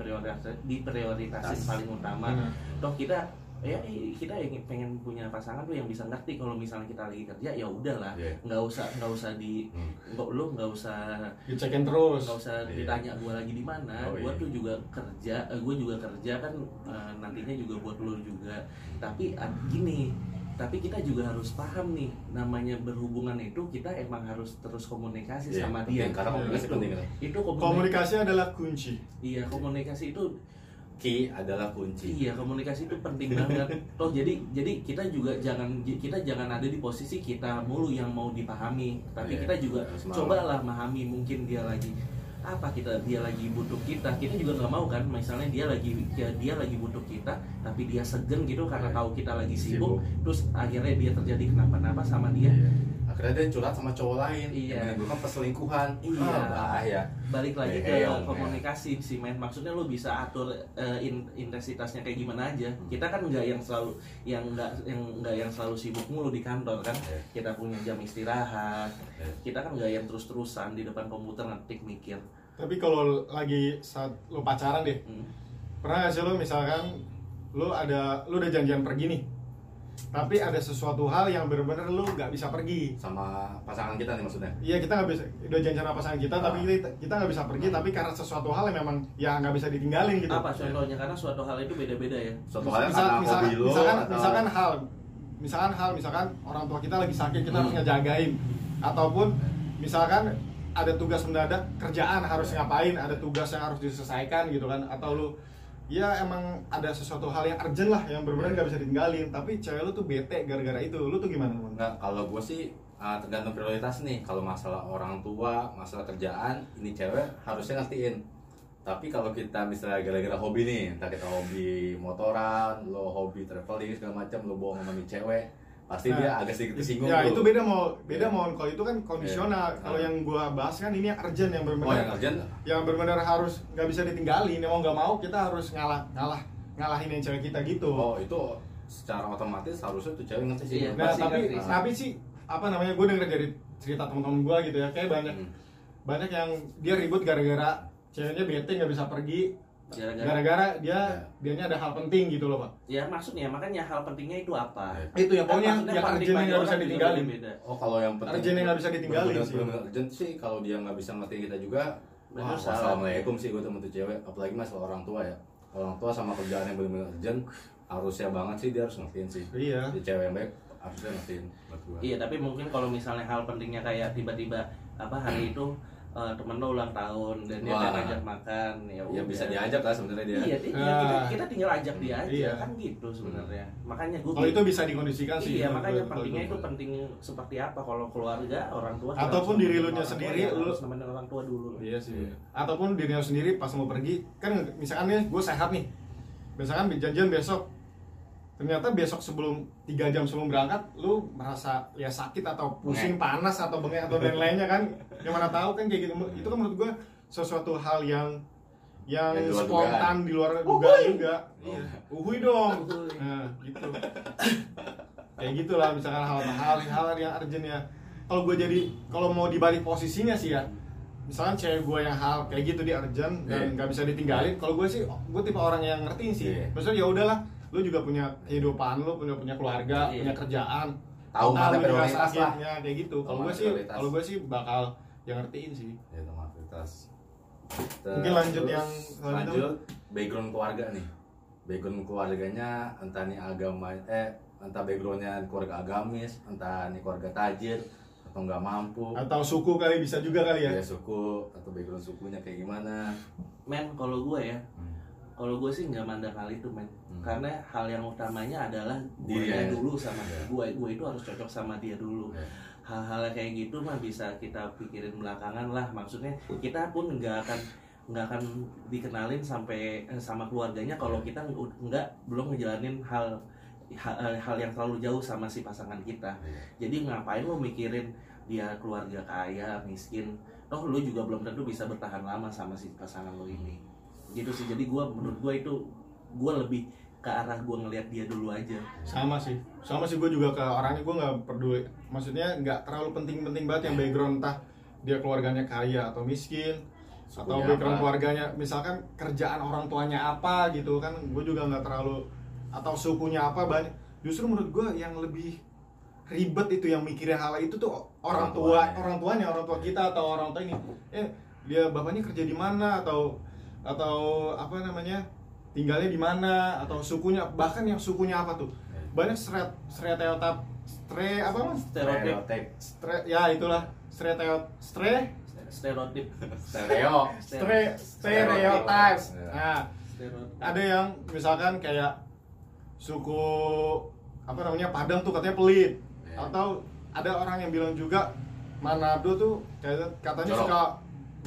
prioritas paling utama. Benar. Toh kita ya eh, kita yang pengen punya pasangan tuh yang bisa ngerti kalau misalnya kita lagi kerja ya udahlah Iya. nggak usah nggak usah di Hmm. nggak lu nggak usah dicekin terus nggak usah Iya. ditanya gue lagi di mana Oh, gue iya. tuh juga kerja gue juga kerja kan eh, nantinya juga buat lu juga tapi ad- gini tapi kita juga harus paham nih namanya berhubungan itu kita emang harus terus komunikasi Iya, sama penting, dia Karena komunikasi Itu- penting kan. itu komunikasi, komunikasi adalah kunci iya komunikasi itu Ki adalah kunci. Iya komunikasi itu penting banget. Toh jadi jadi kita juga jangan kita jangan ada di posisi kita mulu yang mau dipahami, tapi Iya, kita juga cobalah memahami mungkin dia lagi apa kita dia lagi butuh kita kita juga nggak mau kan misalnya dia lagi ya, dia lagi butuh kita tapi dia segen gitu karena tahu kita lagi Sibuk. sibuk, terus akhirnya dia terjadi kenapa-napa sama dia Iya. Akhirnya dia curhat sama cowok lain. Iya. Menimbulkan perselingkuhan. Iya. Ah, bahaya. balik lagi ke Heheong, ya. komunikasi sih men maksudnya lu bisa atur eh, in- intensitasnya kayak gimana aja kita kan nggak yang selalu yang nggak yang nggak yang selalu sibuk mulu di kantor kan kita punya jam istirahat kita kan nggak yang terus terusan di depan komputer ngetik mikir tapi kalau lagi saat lu pacaran deh Hmm. pernah gak sih lu misalkan lu ada lu udah janjian pergi nih tapi ada sesuatu hal yang bener-bener lu nggak bisa pergi Sama pasangan kita nih maksudnya. Iya kita nggak bisa udah janjian sama pasangan kita tapi Ah. kita kita nggak bisa pergi tapi karena sesuatu hal yang memang ya nggak bisa ditinggalin gitu. apa contohnya karena suatu hal itu beda-beda ya Suatu hal yang Misal- karena misalkan, hobi lo misalkan, atau misalkan hal misalkan hal misalkan orang tua kita lagi sakit kita harus ngejagain ataupun misalkan ada tugas mendadak kerjaan harus ngapain ada tugas yang harus diselesaikan gitu kan atau lu ya emang ada sesuatu hal yang urgent lah yang benar-benar nggak bisa ditinggalin tapi cewek lu tuh bete gara-gara itu lu tuh gimana Mon? Enggak, kalau gue sih uh, tergantung prioritas nih. Kalau masalah orang tua, masalah kerjaan, ini cewek harusnya ngertiin. Tapi kalau kita misalnya gara-gara hobi nih, entah kita hobi motoran, lo hobi traveling segala macam, lo bawa sama cewek, pasti Nah, dia agak sedikit tersinggung ya tuh. itu beda mau beda Iya. mau kalau itu kan kondisional Iya. kalau yang gua bahas kan ini yang urgent yang Oh, yang benar-benar urgent? yang benar-benar harus nggak bisa ditinggalin mau nggak mau kita harus ngalah ngalah ngalahin yang cewek kita gitu Oh, itu secara otomatis harusnya tuh cewek ngerti sih. Iya. nah pasti tapi ngerti. tapi sih apa namanya gue denger dari cerita teman-teman gua gitu ya kayak banyak Hmm. banyak yang dia ribut gara-gara ceweknya bete nggak bisa pergi gara-gara dia Ya. dianya ada hal penting gitu loh pak ya maksudnya makanya hal pentingnya itu apa itu yang pokoknya Kan maksudnya yang urgent yang nggak bisa juga ditinggalin beda. Oh kalau yang penting Urgent yang nggak bisa ditinggalin sih. urgent sih kalau dia nggak bisa ngertiin kita juga Wah, salah. assalamualaikum sih gue temen tuh cewek apalagi masalah orang tua ya orang tua sama kerjaan yang bener-bener urgent harusnya banget sih dia harus ngertiin sih iya Jadi cewek yang baik harusnya ngertiin Iya, tapi mungkin kalau misalnya hal pentingnya kayak tiba-tiba apa hari itu eh, temen lo ulang tahun dan dia Wah. pengen ngajak makan ya ya bisa diajak lah sebenarnya dia Iya, iya, Ah. kita, kita tinggal ajak dia aja Iya. kan gitu sebenarnya. Makanya gue kalau itu bisa dikondisikan sih Iya, makanya gua. pentingnya itu penting seperti apa kalau keluarga, orang tua Ataupun diri lu sendiri, ya, lu- harus nemenin orang tua dulu. Iya sih. Ataupun diri lu sendiri pas mau pergi, kan misalkan nih gue sehat nih, misalkan janjian besok, ternyata besok sebelum tiga jam sebelum berangkat, lu merasa ya sakit atau pusing, panas atau bengek atau dan lainnya kan, <laughs> yang mana tahu kan kayak gitu. Itu kan menurut gue sesuatu hal yang yang luar spontan di luar dugaan juga. Iya. Uhuy dong. Uhuy. Nah, gitu. kayak gitulah misalkan hal-hal hal yang urgent ya. Kalau gue jadi kalau mau dibalik posisinya sih ya, misalkan cewek gue yang hal kayak gitu di urgent dan Iya. nggak bisa ditinggalin kalau gue sih gue tipe orang yang ngertiin sih Iya. maksudnya ya udahlah lu juga punya kehidupan lu punya punya keluarga Iya. punya kerjaan. Tahu mana lu juga prioritas sakit, lah. ya, kayak gitu. Kalau gue sih prioritas. kalau gue sih bakal yang ngertiin sih. Ya itu mayoritas Mungkin lanjut Terus, yang lanjut background keluarga nih. Background keluarganya entah nih agama eh entah backgroundnya keluarga agamis entah nih keluarga tajir atau nggak mampu. Atau suku kali bisa juga kali ya. Ya suku atau background sukunya kayak gimana. Men kalau gue ya kalau gue sih nggak mandang hal itu men Hmm. karena hal yang utamanya adalah gue ya. dulu sama Ya. gue gue itu harus cocok sama dia dulu Ya. hal-hal kayak gitu mah bisa kita pikirin belakangan lah maksudnya kita pun nggak akan nggak akan dikenalin sampai eh, sama keluarganya kalau kita ng- nggak belum ngejalanin hal hal, hal yang terlalu jauh sama si pasangan kita Iya. jadi ngapain lo mikirin dia keluarga kaya miskin toh lu juga belum tentu bisa bertahan lama sama si pasangan lo ini gitu sih. Jadi gua menurut gua itu gua lebih ke arah gua ngelihat dia dulu aja. Sama sih. Sama sih gue juga ke orangnya. Gue nggak peduli. Maksudnya nggak terlalu penting-penting banget yang background entah dia keluarganya kaya atau miskin atau Sukunya background apa? keluarganya. Misalkan kerjaan orang tuanya apa gitu kan gue juga nggak terlalu atau sukunya apa banyak. Justru menurut gue yang lebih ribet itu yang mikirin hal itu tuh orang Orang tua tuanya. orang tuanya orang tua kita atau orang tua ini. Eh dia bapaknya kerja di mana? Atau atau apa namanya? Tinggalnya di mana? Atau sukunya bahkan yang sukunya apa tuh? Banyak seret stereotip stre apa mas? Stereotip. Stereotip stre ya itulah stereotip stre? Stereotip. Stereo. Stre stereotypes Ya. nah stereotip ada yang misalkan kayak suku apa namanya Padang tuh katanya pelit. Ya. atau ada orang yang bilang juga Manado tuh kayak katanya Jorok. suka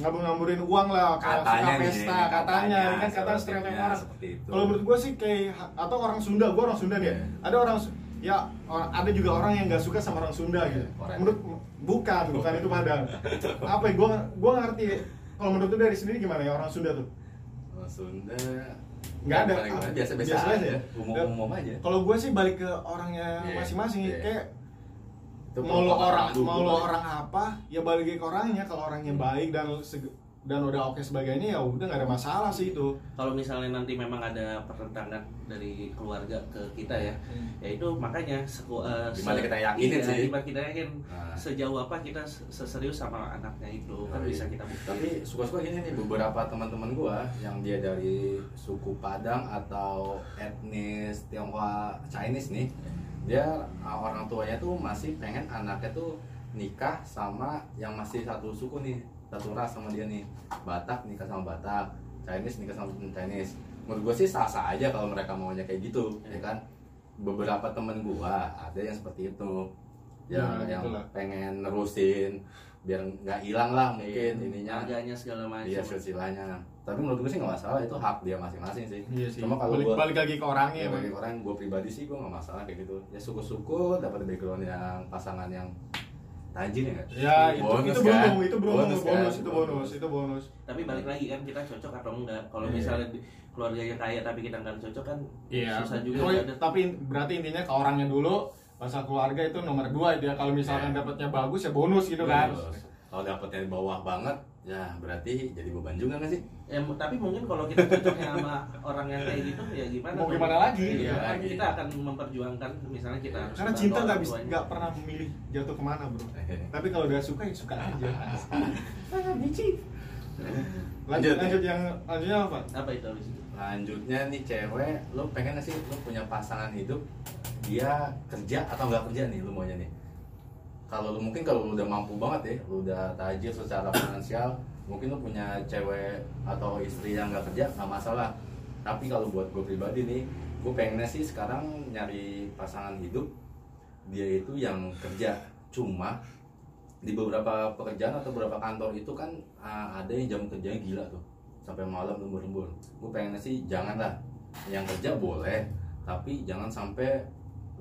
ngabur-ngaburin uang lah kayak katanya suka nih pesta katanya, kan kata stereotip orang seperti itu kalau menurut gue sih kayak atau orang Sunda gue orang Sunda nih Iya. ada orang ya orang- ada juga orang yang nggak suka sama orang Sunda gitu Orang. menurut bukan bukan itu Padang <laughs> apa ya gue gue ngerti kalau menurut lu dari sendiri gimana ya orang Sunda tuh Orang Sunda nggak ada gimana? biasa-biasa Biasa aja. aja umum-umum aja kalau gue sih balik ke orangnya Iya, masing-masing iya. kayak Itu mau lo orang dulu mau lo orang apa ya balik ke orangnya kalau orangnya baik dan dan udah oke sebagainya ya udah nggak ada masalah sih itu kalau misalnya nanti memang ada pertentangan dari keluarga ke kita ya ya itu makanya seku, eh, Gimana se- kita yakinin iya, sih. gimana kita yakin Nah. sejauh apa kita se- seserius sama anaknya itu kan Oh, iya. bisa kita buktiin tapi suka-suka gini nih beberapa teman-teman gua yang dia dari suku Padang atau etnis Tionghoa Chinese nih dia uh, orang tuanya tuh masih pengen anaknya tuh nikah sama yang masih satu suku nih satu ras sama dia nih. Batak nikah sama Batak Chinese nikah sama Chinese. Menurut gua sih sah-sah aja kalau mereka maunya kayak gitu ya kan? Beberapa temen gua ada yang seperti itu. Yang Ya, yang itulah. pengen nerusin biar nggak hilang lah mungkin Iya, ininya. harganya segala macam. Dia silsilahnya. Tapi menurut gue sih nggak masalah itu hak dia masing-masing sih. Iya sih. Cuma kalau balik, gue balik lagi ke orangnya ya, emang. bagi orang gue pribadi sih gue nggak masalah kayak gitu. Ya suku-suku dapat background yang pasangan yang tajir ya ya itu Bonus itu kan? beruntung itu beruntung bonus, kan? itu bonus itu bonus. Tapi balik lagi kan kita cocok atau enggak? Kalau Iya. misalnya keluarganya kaya tapi kita nggak cocok kan Iya, susah juga Oh, ada tapi berarti intinya ke orangnya dulu, masalah keluarga itu nomor dua itu ya. Kalau misalkan Iya. dapatnya bagus ya bonus gitu kan. Kalau dapetnya di bawah banget ya berarti jadi beban juga nggak sih ya tapi mungkin kalau kita cocoknya sama orang yang kayak gitu ya gimana Mau gimana lagi? Iya, Iya, kan lagi. kita akan memperjuangkan misalnya kita harus Karena cinta nggak bisa nggak pernah memilih jatuh ke mana bro. <laughs> Tapi kalau udah suka ya suka aja. <laughs> Lanjut Lanjut, ya? lanjut yang lanjutnya apa? apa itu habis itu lanjutnya nih cewek lo pengen gak sih lo punya pasangan hidup? Dia kerja atau nggak kerja nih lo maunya nih? Kalau lo mungkin kalau lo udah mampu banget ya lo udah tajir secara finansial mungkin lo punya cewek atau istri yang nggak kerja nggak masalah. Tapi kalau buat gue pribadi nih gue pengennya sih sekarang nyari pasangan hidup dia itu yang kerja. Cuma di beberapa pekerjaan atau beberapa kantor itu kan ah, ada yang jam kerjanya gila tuh sampai malam lembur-lembur. Gue pengennya sih janganlah yang kerja boleh tapi jangan sampai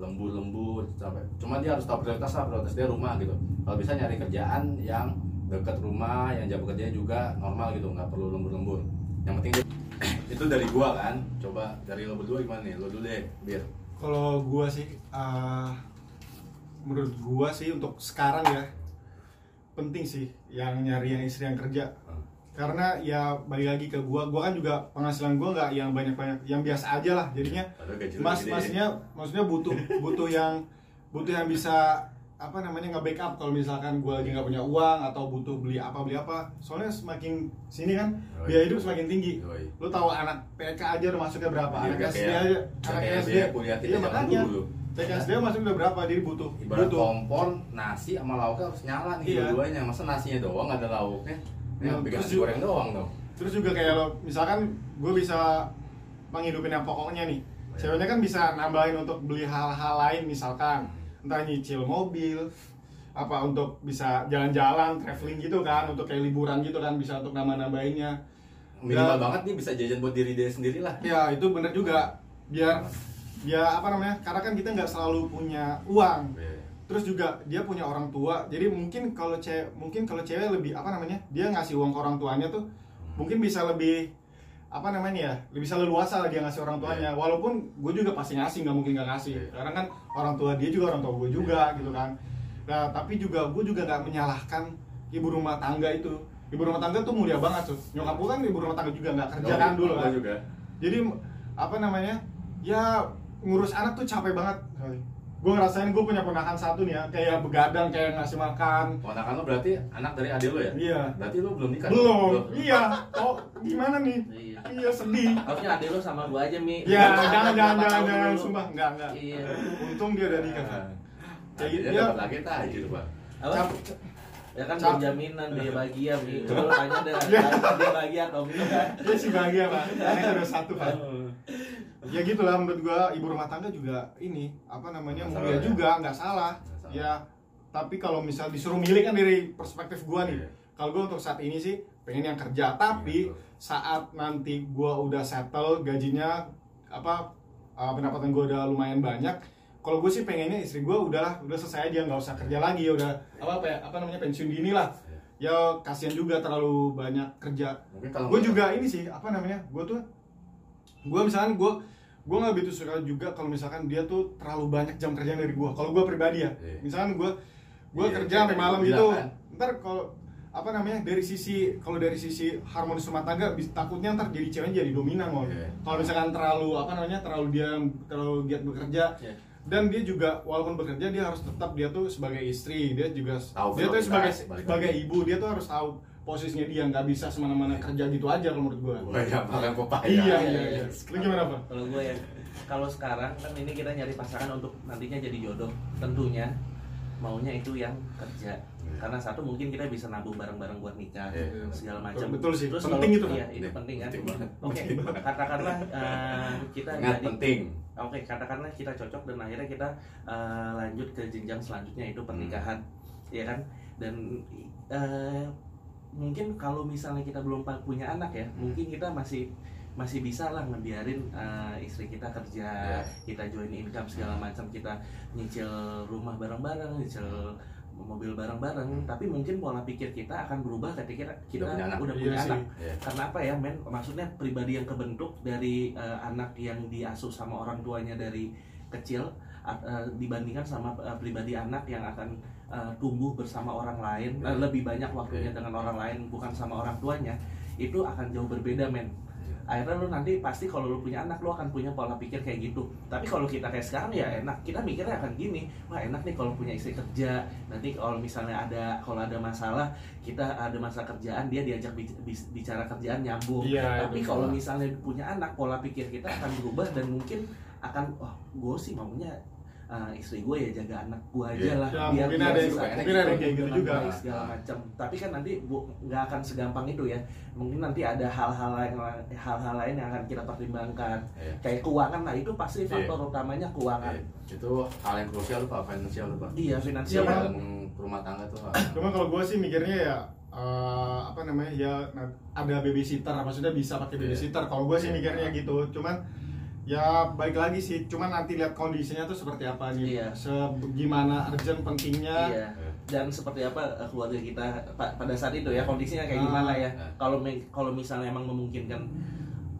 lembur-lembur sampai cuma dia harus tahu prioritas lah prioritas dia rumah gitu. Kalau bisa nyari kerjaan yang dekat rumah yang jam kerjanya juga normal gitu nggak perlu lembur-lembur. Yang penting <clears throat> itu dari gua kan. Coba dari lo berdua gimana nih? Lo dulu deh biar Kalau gua sih, eh, menurut gua sih untuk sekarang ya penting sih yang nyari yang istri yang kerja. Karena ya balik lagi ke gua gua kan juga penghasilan gua nggak yang banyak banyak yang biasa aja lah jadinya lu mas gede. maksudnya butuh butuh yang butuh yang bisa apa namanya nge backup kalau misalkan gua lagi nggak punya uang atau butuh beli apa beli apa soalnya semakin sini kan Oh, biaya iya. hidup semakin tinggi Yoi. lu tahu anak TK aja udah masuknya berapa Iya, anak SD aja anak SD SD kuliah iya zaman makanya dulu. TK SD masuk udah berapa jadi butuh Ibarat butuh kompor, nasi sama lauknya harus nyala nih Iya. dua-duanya. Masa nasinya doang nggak ada lauknya? Nah, yang bikin nasi goreng doang dong. Terus juga kayak lo, misalkan gue bisa menghidupin yang pokoknya nih. Iya. Ceweknya kan bisa nambahin untuk beli hal-hal lain misalkan entah nyicil mobil, apa untuk bisa jalan-jalan, traveling gitu kan, untuk kayak liburan gitu kan bisa untuk nambah-nambahinnya. Minimal Ya. banget nih bisa jajan buat diri dia sendiri lah. Ya itu bener juga biar ya apa namanya? Karena kan kita nggak selalu punya uang. Iya. Terus juga dia punya orang tua, jadi mungkin kalau cewek mungkin kalau cewek lebih apa namanya? Dia ngasih uang ke orang tuanya tuh mungkin bisa lebih apa namanya ya lebih bisa leluasa lah dia ngasih orang tuanya. Walaupun gue juga pasti ngasih nggak mungkin nggak ngasih. Iya. karena kan orang tua dia juga orang tua gue juga gitu kan. Nah tapi juga gue juga nggak menyalahkan ibu rumah tangga itu. Ibu rumah tangga tuh mulia banget tuh nyokap gue kan ibu rumah tangga juga nggak kerja kan dulu kan. juga. jadi apa namanya ya ngurus anak tuh capek banget gue ngerasain gue punya ponakan satu nih ya kayak begadang kayak ngasih makan Ponakan lo berarti anak dari adik lo ya? iya Berarti lo belum nikah? belum Lo- iya oh gimana nih Iya. iya sedih Harusnya adek lu sama gua aja, Mi. Ya, Lu jangan, jangan, jangan, jangan, sumpah, enggak, enggak. Iya. Untung dia udah nikah. Ah. Kayak Adiknya gitu, ya. dapat lagi tajir, Pak. Apa? Cap- Ya kan Cap- belum jaminan dia <laughs> bahagia, Mi. Coba lu tanya deh, <laughs> dia bahagia atau enggak. Dia sih bahagia, Pak. Karena udah satu, Pak. Ya gitulah menurut gua ibu rumah tangga juga ini apa namanya Nggak mulia salah ya. juga, nggak salah. Salah. Ya, tapi kalau misal disuruh milih kan dari perspektif gua nih. Iya. Kalau gua untuk saat ini sih pengen yang kerja, tapi Iya, betul. saat nanti gua udah settle gajinya apa uh, pendapatan gua udah lumayan banyak kalau gue sih pengennya istri gue udah udah selesai aja nggak usah kerja lagi ya udah apa apa ya apa namanya pensiun dini lah ya kasihan juga terlalu banyak kerja gue juga ini sih apa namanya gue tuh gue misalkan gue gue nggak begitu suka juga kalau misalkan dia tuh terlalu banyak jam kerja dari gue kalau gue pribadi ya Iya. misalkan gue gue Iya, kerja sampai malam gitu kan. ntar kalau apa namanya dari sisi kalau dari sisi harmonis rumah tangga bis- takutnya ntar jadi ceweknya jadi dominan loh Iya. kalau misalkan terlalu apa namanya terlalu dia terlalu giat bekerja Iya. dan dia juga walaupun bekerja dia harus tetap dia tuh sebagai istri dia juga Tahu dia tuh sebagai sebagai ibu dia tuh harus tahu posisinya dia nggak bisa semena-mena kerja gitu aja kalau menurut gue Gua yang makan pepaya. iya iya iya lu gimana pak Kalau gue ya, kalau sekarang kan ini kita nyari pasangan untuk nantinya jadi jodoh, tentunya maunya itu yang kerja. Iya. Karena satu mungkin kita bisa nabung bareng-bareng buat nikah Iya. segala macam. Betul sih, Terus penting kalau- itu, kan? Iya, itu Iya, penting kan. Oke, katakanlah eh, kita Ingat jadi penting. Oke, katakanlah kita cocok dan akhirnya kita eh, lanjut ke jenjang selanjutnya itu pernikahan, ya kan? Dan eh, mungkin kalau misalnya kita belum punya anak ya, mungkin kita masih masih bisa lah ngebiarin eh, istri kita kerja, Ya. kita join income segala macam, kita nyicil rumah bareng-bareng, nyicil mobil bareng-bareng. Tapi mungkin pola pikir kita akan berubah ketika kita Udah punya anak. udah Iya punya sih. anak Iya. karena apa ya men maksudnya pribadi yang kebentuk dari eh, anak yang diasuh sama orang tuanya dari kecil eh, dibandingkan sama eh, pribadi anak yang akan eh, tumbuh bersama orang lain Iya. lebih banyak waktunya Iya. dengan orang lain bukan sama orang tuanya itu akan jauh berbeda men Iya. akhirnya lu nanti pasti kalau lu punya anak lu akan punya pola pikir kayak gitu tapi kalau kita kayak sekarang ya enak kita mikirnya akan gini wah enak nih kalau punya istri kerja nanti kalau misalnya ada kalau ada masalah kita ada masa kerjaan dia diajak bic- bic- bicara kerjaan nyambung Iya, tapi kalau misalnya punya anak pola pikir kita akan berubah dan mungkin akan wah gue sih maunya uh, istri gue ya jaga anak gue aja Iya. lah Ya, biar mungkin dia ada yang- bisa mungkin ada yang kayak gitu juga. baik segala macam tapi kan nanti nggak akan segampang itu ya mungkin nanti ada hal-hal lain hal-hal lain yang akan kita pertimbangkan Iya. kayak keuangan lah itu pasti Iya. faktor utamanya keuangan Iya. Itu hal yang krusial Pak, finansial Pak. iya finansial Iya, kan Dalam rumah tangga tuh. Cuma kalau gue sih mikirnya ya eh, apa namanya ya ada babysitter, maksudnya bisa pakai Iya. babysitter. Kalau gue sih Iya. mikirnya gitu. Cuman ya baik lagi sih. Cuman nanti lihat kondisinya tuh seperti apa nih. Iya. Segimana urgent pentingnya. iya dan seperti apa eh, keluarga kita pa- pada saat itu ya kondisinya kayak gimana ya Ah. kalau kalau misalnya emang memungkinkan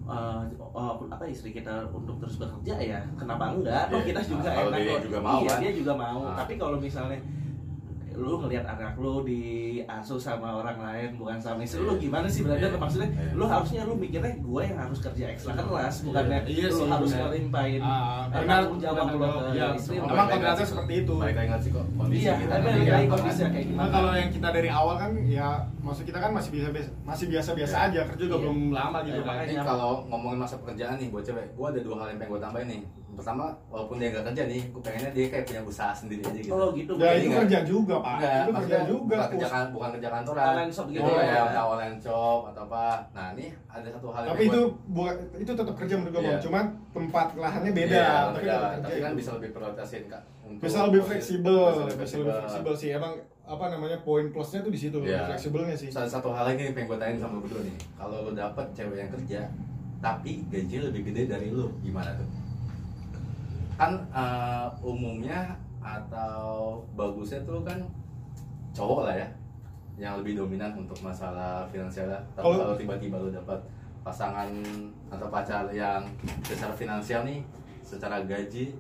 eh, oh, apa istri kita untuk terus bekerja ya kenapa enggak? Toh Iya. kita juga Ah, kalau enak dia kok. juga mau, iya, kan? dia juga mau. Ah. Tapi kalau misalnya lu ngelihat anak lu diasuh sama orang lain bukan sama istri lu gimana sih brother Iya. maksudnya Iya. lu harusnya lu mikirnya gue yang harus kerja ekstra keras bukannya Iya lu sih, harus ngelimpahin Ah, eh, benar, tanggung jawab lu ke Iya, istri emang lu. Lagi- seperti itu. balik lagi sih kok kondisi Iya, kita tapi lagi kondisi kayak Nah, gimana kalau yang kita dari awal kan ya maksud kita kan masih biasa biasa masih biasa biasa Iya. aja kerja juga Iya. belum lama gitu Iya, kan. kalau ngomongin masa pekerjaan nih buat cewek, gue ada dua hal yang pengen gue tambahin nih. Pertama, walaupun dia nggak kerja nih, gue pengennya dia kayak punya usaha sendiri aja gitu. kalau gitu Ya itu nggak- kerja juga pak. Enggak, itu kerja juga. bukan kerja Pus. kan, bukan kerja kantoran. Online shop gitu oh, ya. ya, ya online shop atau apa. Nah, ini ada satu hal yang Tapi itu bukan itu tetap kerja menurut gue bang. Cuman tempat lahannya beda. Iya, tapi beda. Tapi kan itu. bisa lebih prioritasin kak. untuk bisa lebih fleksibel, bisa lebih fleksibel sih. Emang apa namanya poin plusnya tuh di situ, Iya. fleksibelnya sih. Satu, satu hal lagi nih pengen gue tanya sama lu berdua nih. Kalau lu dapet cewek yang kerja, tapi gaji lebih gede dari lu, gimana tuh? Kan eh, umumnya atau bagusnya tuh kan cowok lah ya yang lebih dominan untuk masalah finansial. Tapi Kalau- kalau tiba-tiba lu dapat pasangan atau pacar yang secara finansial nih, secara gaji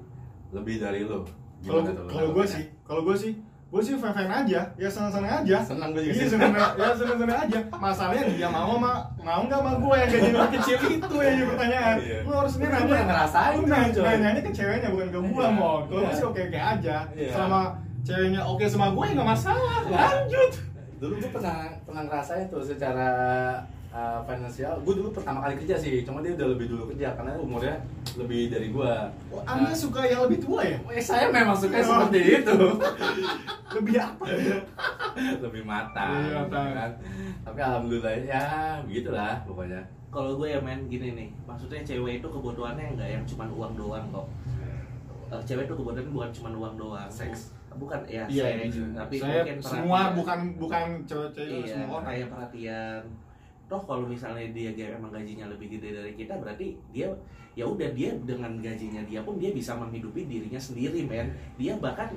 lebih dari lu, Kalau kalau gue sih, kalau gue sih, gue sih fan fan aja, ya senang senang aja. Senang gue juga Iya sih. senang ya senang senang aja. Masalahnya dia mau sama mau nggak sama gue yang gaji lebih kecil itu yang jadi pertanyaan. Iya. Lu harusnya Lu nanya ngerasain Lu nanya, nanyanya ke ceweknya bukan ke gue Iya. mau. Kalau gue Iya. sih oke oke aja. Iya. Selama ceweknya oke sama gue ya nggak masalah. Lanjut. dulu gue pernah pernah ngerasain tuh secara uh, finansial gue dulu pertama kali kerja sih cuma dia udah lebih dulu kerja karena umurnya lebih dari gue Oh, anda suka yang lebih tua ya? eh, saya memang suka Oh. seperti itu <laughs> Lebih apa? <laughs> lebih matang Lebih matang. kan tapi alhamdulillah ya begitulah pokoknya kalau gue ya main gini nih maksudnya cewek itu kebutuhannya nggak yang cuma uang doang kok Eh, cewek itu kebutuhannya bukan cuma uang doang Seks. bukan ya Iya, seks iya. tapi saya mungkin semua perhatian. bukan bukan cewek-cewek iya semua orang. kayak perhatian toh kalau misalnya dia emang gajinya lebih gede dari kita berarti dia ya udah dia dengan gajinya dia pun dia bisa menghidupi dirinya sendiri men. Dia bahkan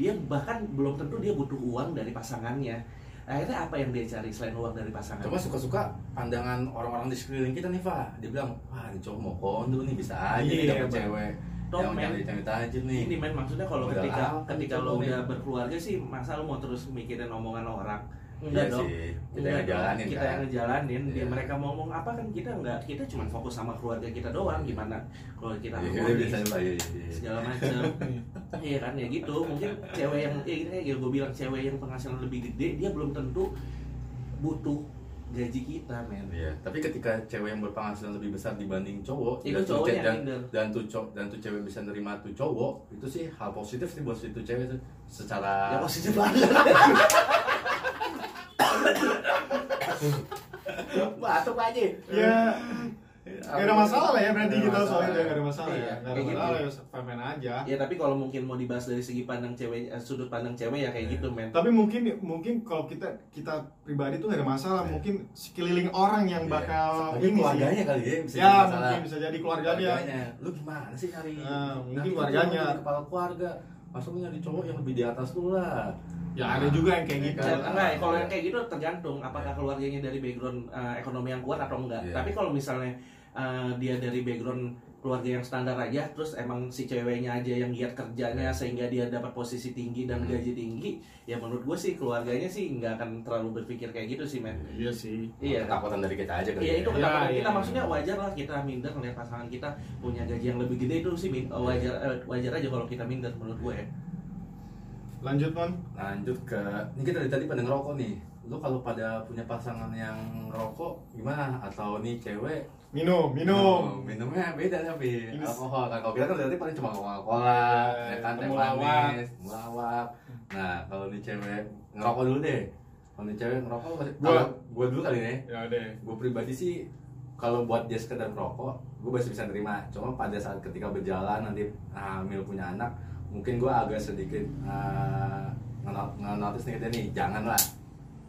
dia bahkan belum tentu dia butuh uang dari pasangannya. Akhirnya apa yang dia cari selain uang dari pasangan? Cuma suka-suka pandangan orang-orang di sekeliling kita nih Pak dia bilang wah ini cowok mau kondo nih bisa aja nih Iya, dapet cewek. Toh, yang men. cewek tajir nih. ini men maksudnya kalau ketika apa ketika lo coba, udah berkeluarga sih masa lo mau terus mikirin omongan orang Iya enggak dong sih kita Enggak yang dong. jalanin kita kan yang ngejalanin dia Iya. mereka mau ngomong apa kan kita enggak kita cuma fokus sama keluarga kita doang gimana keluarga kita Iya, harmonis, biasanya Pak, iya, iya, iya. segala macam <laughs> iya kan ya gitu mungkin cewek yang ya gitu kayak gue bilang cewek yang penghasilan lebih gede dia belum tentu butuh gaji kita men Iya, tapi ketika cewek yang berpenghasilan lebih besar dibanding cowok Itu dan tuh cowoknya ce- dan, minder. dan tuh cowok dan tuh cewek bisa nerima tuh cowok itu sih hal positif sih buat situ cewek tuh secara ya positif <laughs> banget batuk aja Ya, Gak ada masalah lah ya berarti kita masalah. soalnya gak ada masalah Iya, ya. Gak ada kayak gitu. masalah ya fan aja. ya tapi kalau mungkin mau dibahas dari segi pandang cewek eh, sudut pandang cewek ya kayak Iya. gitu men Tapi mungkin mungkin kalau kita kita pribadi tuh gak ada masalah. Iya. Mungkin sekeliling orang yang Iya. bakal Mungkin ini sih. keluarganya kali ya bisa Ya jadi masalah. mungkin bisa jadi keluarganya. lu gimana sih nyari Nah, mungkin keluarganya. kepala keluarga masa lu nyari cowok yang lebih di atas lu lah Ya ada juga yang kayak gitu. Dan Kan, enggak, ah, kalau iya. yang kayak gitu tergantung apakah keluarganya dari background eh, ekonomi yang kuat atau enggak. Iya. Tapi kalau misalnya eh, dia dari background keluarga yang standar aja, terus emang si ceweknya aja yang giat kerjanya sehingga dia dapat posisi tinggi dan Hmm. gaji tinggi, ya menurut gue sih keluarganya sih nggak akan terlalu berpikir kayak gitu sih men. Iya sih. Iya. ketakutan dari kita aja kali Iya ya. itu ketakutan Iya, kita iya. maksudnya wajar lah kita minder ngeliat pasangan kita punya gaji yang lebih gede itu sih min- wajar eh, wajar aja kalau kita minder menurut gue ya. Lanjut mon. lanjut ke ini kita dari tadi pada ngerokok nih. Lu kalau pada punya pasangan yang ngerokok gimana? Atau nih cewek? Minum, minum. minumnya beda tapi alkohol. Kan kalau kita kan berarti paling cuma coca cola Ya, ya kan teh manis melawak nah kalau nih cewek ngerokok dulu deh. Kalau nih cewek ngerokok Gua- gua dulu kali nih Ya deh. gue pribadi sih kalau buat dia sekedar ngerokok gue masih bisa terima cuma pada saat ketika berjalan nanti hamil punya anak mungkin gue agak sedikit uh, ngenotis nih kita nih jangan lah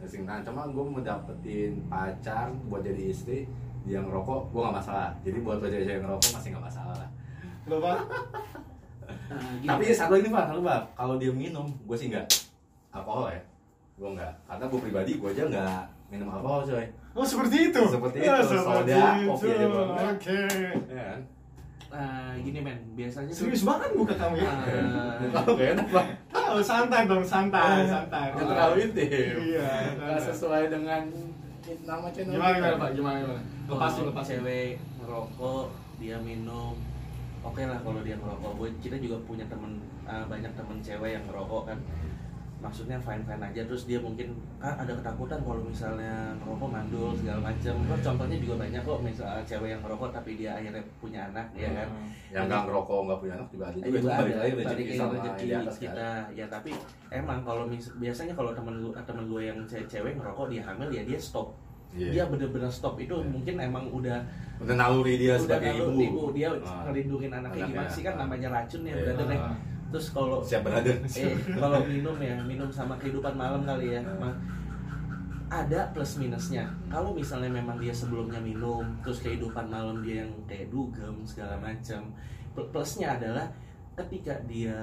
nah, cuma gue mau dapetin pacar buat jadi istri dia ngerokok gue nggak masalah jadi buat lo cewek ngerokok masih nggak masalah lah Lo pak? Nah, gini. tapi satu lagi pak satu pak kalau dia minum gue sih nggak alkohol ya gue nggak karena gue pribadi gue aja nggak minum alkohol coy Oh seperti itu. Seperti itu, seperti soda, itu. kopi aja. Oke. ya Nah, gini men, biasanya tuh- Serius banget muka kamu ya. Ah. Kalau gak enak Ah, Oh, santai dong, santai, santai. Nggak terlalu intim. Iya. Nggak sesuai dengan nama channel. Gimana gimana Pak? Gimana gimana? Lepasin, Kalau lepasin. cewek ngerokok dia minum oke lah kalau dia ngerokok gue kita juga punya temen uh, banyak temen cewek yang ngerokok kan maksudnya fine fine aja terus dia mungkin kan ada ketakutan kalau misalnya ngerokok mandul segala macam Terus contohnya juga banyak kok misalnya cewek yang ngerokok tapi dia akhirnya punya anak ya kan Yang nggak ngerokok nggak punya anak juga ada Eh, juga. ada balik rezeki sama rezeki di atas kan. kita ya tapi emang kalau mis- biasanya kalau temen gue temen gue yang ce- cewek ngerokok dia hamil ya dia stop Iya. dia bener-bener stop itu Iya. mungkin emang udah Udah naluri dia udah sebagai kalau ibu. dia Ah. ngelindungin anaknya Anaknya, gimana sih kan ah. namanya racun ya Iya. brother ya. Ah. Terus kalau Siap berada. eh kalau minum ya minum sama kehidupan malam kali ya. Ma- ada plus minusnya kalau misalnya memang dia sebelumnya minum terus kehidupan malam dia yang kayak dugem segala macam Pl- plusnya adalah ketika dia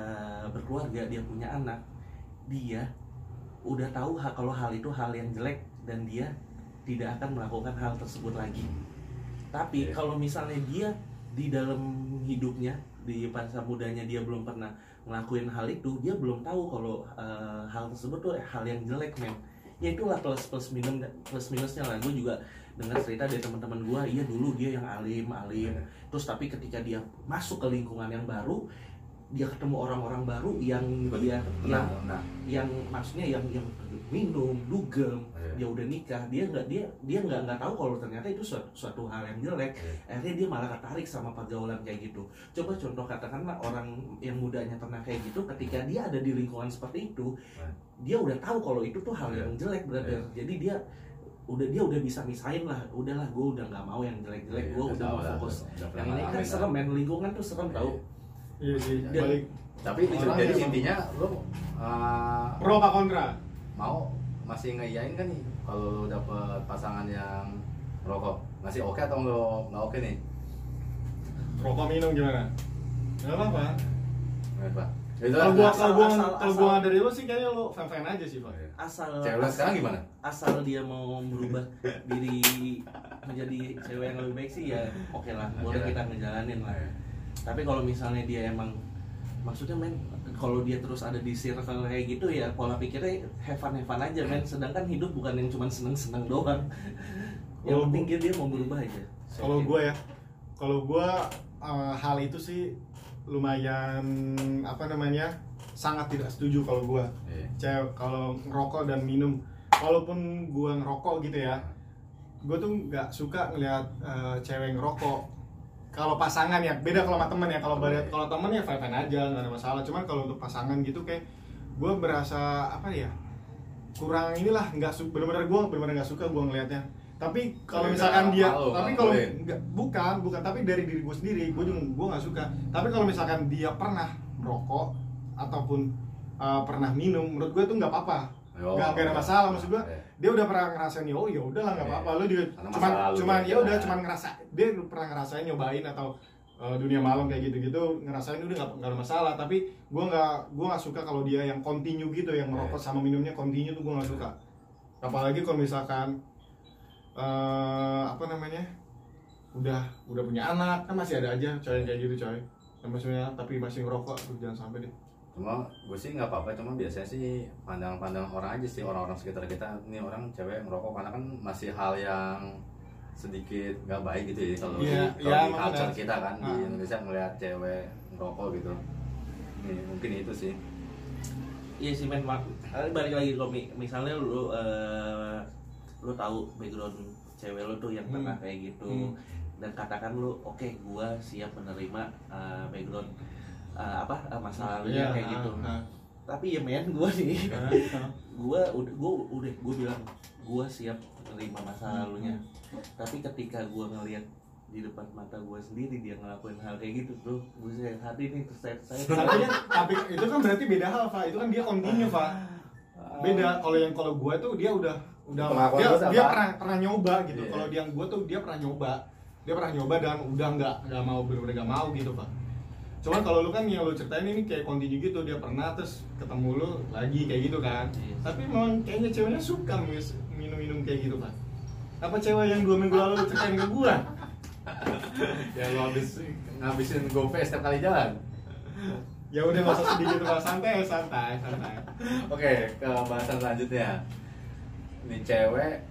berkeluarga dia punya anak dia udah tahu kalau hal itu hal yang jelek dan dia tidak akan melakukan hal tersebut lagi tapi Iya. kalau misalnya dia di dalam hidupnya di masa mudanya dia belum pernah ngelakuin hal itu dia belum tahu kalau eh, hal tersebut tuh hal yang jelek men ya itulah plus plus minus plus minusnya lah gue juga dengar cerita dari teman-teman gue iya dulu dia yang alim alim Iya. terus tapi ketika dia masuk ke lingkungan yang baru dia ketemu orang-orang baru yang dia yang nah. yang maksudnya yang yang minum dugem Iya. dia udah nikah dia nggak dia dia nggak nggak tahu kalau ternyata itu suatu, suatu hal yang jelek Iya. akhirnya dia malah tertarik sama pergaulan kayak gitu coba contoh katakanlah orang yang mudanya pernah kayak gitu ketika dia ada di lingkungan seperti itu Iya. dia udah tahu kalau itu tuh hal Iya. yang jelek brother jadi dia udah dia udah bisa misahin lah udahlah gue udah nggak mau yang jelek-jelek Iya, gue udah mau fokus yang ini kan serem men lingkungan tuh serem tau Iya sih, Dan- balik Tapi itu jadi intinya lo uh, pro apa kontra? Mau masih ngeiyain kan nih kalau lo dapet pasangan yang rokok masih oke atau nggak nggak oke nih Rokok minum gimana? Gak apa-apa. Menurut Pak? Itu Kalau lah. gua asal- kalau gua kalau gua nggak dari lu sih kayaknya lu fan-fan aja sih, Pak. Iya. asal Cewek sekarang gimana? asal dia mau merubah diri menjadi cewek yang lebih baik sih ya oke lah boleh Oke lah. kita ngejalanin lah Iya. tapi kalau misalnya dia emang maksudnya men kalau dia terus ada di circle kayak gitu ya pola pikirnya have fun have fun aja men. Sedangkan hidup bukan yang cuma seneng seneng doang yang penting dia, dia mau berubah aja. Kalau gua ya, kalau gua eh, hal itu sih lumayan apa namanya sangat tidak setuju kalau gua. Iya. cewek kalau ngerokok dan minum. Walaupun gua ngerokok gitu ya gue tuh nggak suka ngelihat eh, cewek ngerokok kalau pasangan ya beda kalau sama temen ya. Kalau beda kalau temen ya fine fine aja nggak ada masalah. Cuman kalau untuk pasangan gitu kayak gue berasa apa ya kurang inilah nggak su bener-bener gue bener-bener nggak suka gue ngelihatnya tapi kalau misalkan dia malu, tapi kalau nggak bukan bukan. Tapi dari diri gue sendiri gue juga gue nggak suka. Tapi kalau misalkan dia pernah merokok ataupun uh, pernah minum menurut gue tuh nggak apa-apa nggak nggak ada masalah maksud gue Iya. dia udah pernah ngerasain ya oh ya udahlah nggak apa-apa. Lu juga Karena cuman lalu cuman dia ya udah cuman ngerasa dia pernah ngerasain nyobain atau uh, dunia malam kayak gitu-gitu ngerasain udah nggak nggak ada masalah. Tapi gue nggak gue nggak suka kalau dia yang continue gitu yang merokok sama minumnya continue tuh gue nggak suka. Apalagi kalau misalkan eh apa namanya udah udah punya anak kan masih ada aja coy kayak gitu coy. Yang maksudnya tapi masih ngerokok tuh jangan sampai deh cuma gue sih nggak apa-apa cuma biasanya sih pandang-pandang orang aja sih orang-orang sekitar kita ini orang cewek merokok karena kan masih hal yang sedikit nggak baik gitu ya kalau Iya, di, iya, di culture kita kan di Ah. Indonesia ngelihat cewek merokok gitu ini mungkin itu sih Iya sih men, balik lagi kalau mi- misalnya lu eh, lu tahu background cewek lu tuh yang Hmm. pernah kayak gitu Hmm. dan katakan lu oke gua siap menerima eh, background eh, apa eh, masa lalunya Iya, kayak gitu. ah. Tapi ya men gua nih Ah, <laughs> gua udah gua udah gua bilang gua siap menerima masa lalunya. Tapi ketika gua ngelihat di depan mata gua sendiri dia ngelakuin hal kayak gitu bro buset hati nih terus saya, saya tapi tapi itu kan berarti beda hal Pak itu kan dia continue Pak beda kalau yang kalau gue tuh dia udah udah Pengakuan dia, dia pernah pernah nyoba gitu. Iya. kalau yang gue tuh dia pernah nyoba. Dia pernah nyoba dan udah nggak nggak mau bener-bener nggak mau gitu pak cuman kalau lu kan yang lu ceritain ini kayak continue gitu dia pernah terus ketemu lu lagi kayak gitu kan Iya. tapi memang kayaknya ceweknya suka minum-minum kayak gitu pak apa cewek yang dua minggu lalu lu ceritain ke gua <laughs> ya lo habis ngabisin GoPay setiap kali jalan ya udah usah sedih gitu Mas. santai santai santai Oke, ke bahasan selanjutnya. Nih cewek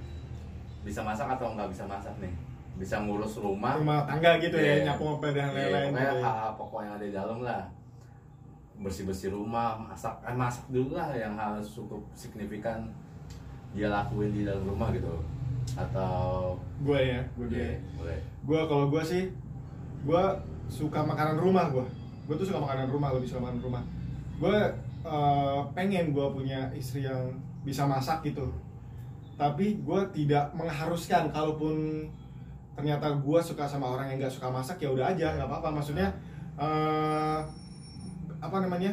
bisa masak atau nggak bisa masak nih? Bisa ngurus rumah. rumah tangga gitu Iya. ya nyapu ngepel dan Iya, lain-lain pokoknya gitu ya. pokok yang ada di dalam lah. Bersih-bersih rumah, masak, eh, masak dulu lah yang hal cukup signifikan dia lakuin di dalam rumah gitu. Atau gue ya gue Iya, boleh. gue kalau gue sih gue suka makanan rumah gue gue tuh suka makanan rumah lebih suka makanan rumah gue eh, pengen gue punya istri yang bisa masak gitu tapi gue tidak mengharuskan kalaupun ternyata gue suka sama orang yang nggak suka masak ya udah aja nggak apa-apa maksudnya eh, apa namanya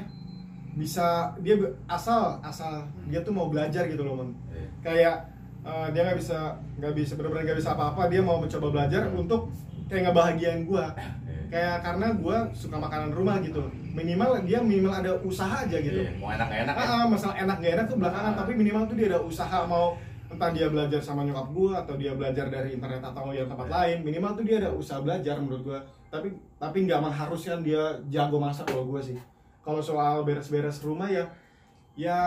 bisa dia asal asal dia tuh mau belajar gitu loh Mon Iya. kayak eh, dia nggak bisa nggak bisa benar-benar nggak bisa apa-apa dia mau mencoba belajar untuk kayak ngebahagiain gue Iya. kayak karena gue suka makanan rumah gitu minimal dia minimal ada usaha aja gitu Iya, Mau enak-enak ya? ah, ah, masalah enak gak enak tuh belakangan Ah. tapi minimal tuh dia ada usaha mau entah dia belajar sama nyokap gue atau dia belajar dari internet atau yang tempat Iya. lain minimal tuh dia ada usaha belajar menurut gue tapi tapi nggak mengharuskan dia jago masak kalau gue sih kalau soal beres-beres rumah ya ya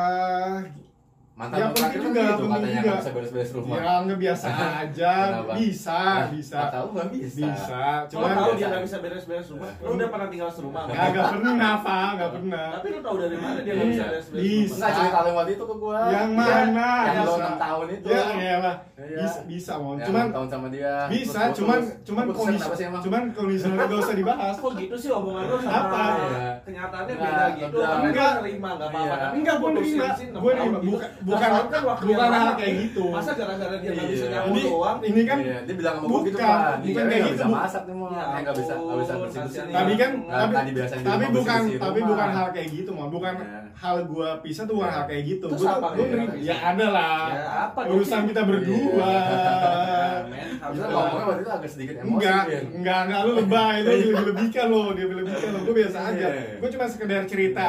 Mantan Ya, penting kan juga, gitu penting katanya juga. nggak bisa beres-beres rumah. ya nggak biasa aja Kenapa? bisa Nah, bisa nggak tahu nggak bisa. bisa cuman tahu biasa. dia nggak bisa beres-beres rumah, lu udah pernah tinggal serumah? sama dia? Kagak pernah, Pak, nggak pernah. Tapi lu tahu dari mana dia nggak bisa Iya. beres-beres Bisa. rumah? Enggak cerita lu waktu itu ke gua. Yang Iya, mana? Yang lo Bisa. 6 tahun itu. Ya, iyalah. Iya. Bisa, bisa, mon. Yang Cuman 6 tahun sama dia. bisa, cuman cuman kondisi cuman kondisionalnya nggak usah dibahas. Kok gitu sih omongan lu sama Apa? Kenyataannya Enggak, beda gitu? enggak. Tapi Enggak. gua nggak apa-apa. Tapi Enggak, gua enam Gua tahun nerima. gitu. Bukan- tahun kan waktu bukan yang hal kayak gitu. Masa gara-gara dia nggak bisa Iya. nyapu Ini doang? ini kan Iya, dia bilang sama gua gitu kan. bukan kayak gitu, bisa masak nih mau. Ya Eh, nggak bisa nggak bisa bersih-bersih. kasihan. tapi kan Nggak, tapi tapi bukan tapi bukan hal kayak gitu mon bukan Iya. hal gua pisah tuh bukan Iya. hal kayak gitu yang nerima- bisa? ya ada lah Ya, urusan kita berdua <laughs> Ya, harusnya ngomongnya waktu itu agak sedikit emosi. Enggak, Vin. enggak, enggak lu lebay, lu lebih-lebihkan lo, dia lebih-lebihkan lo, gue biasa aja. Gue cuma sekedar cerita.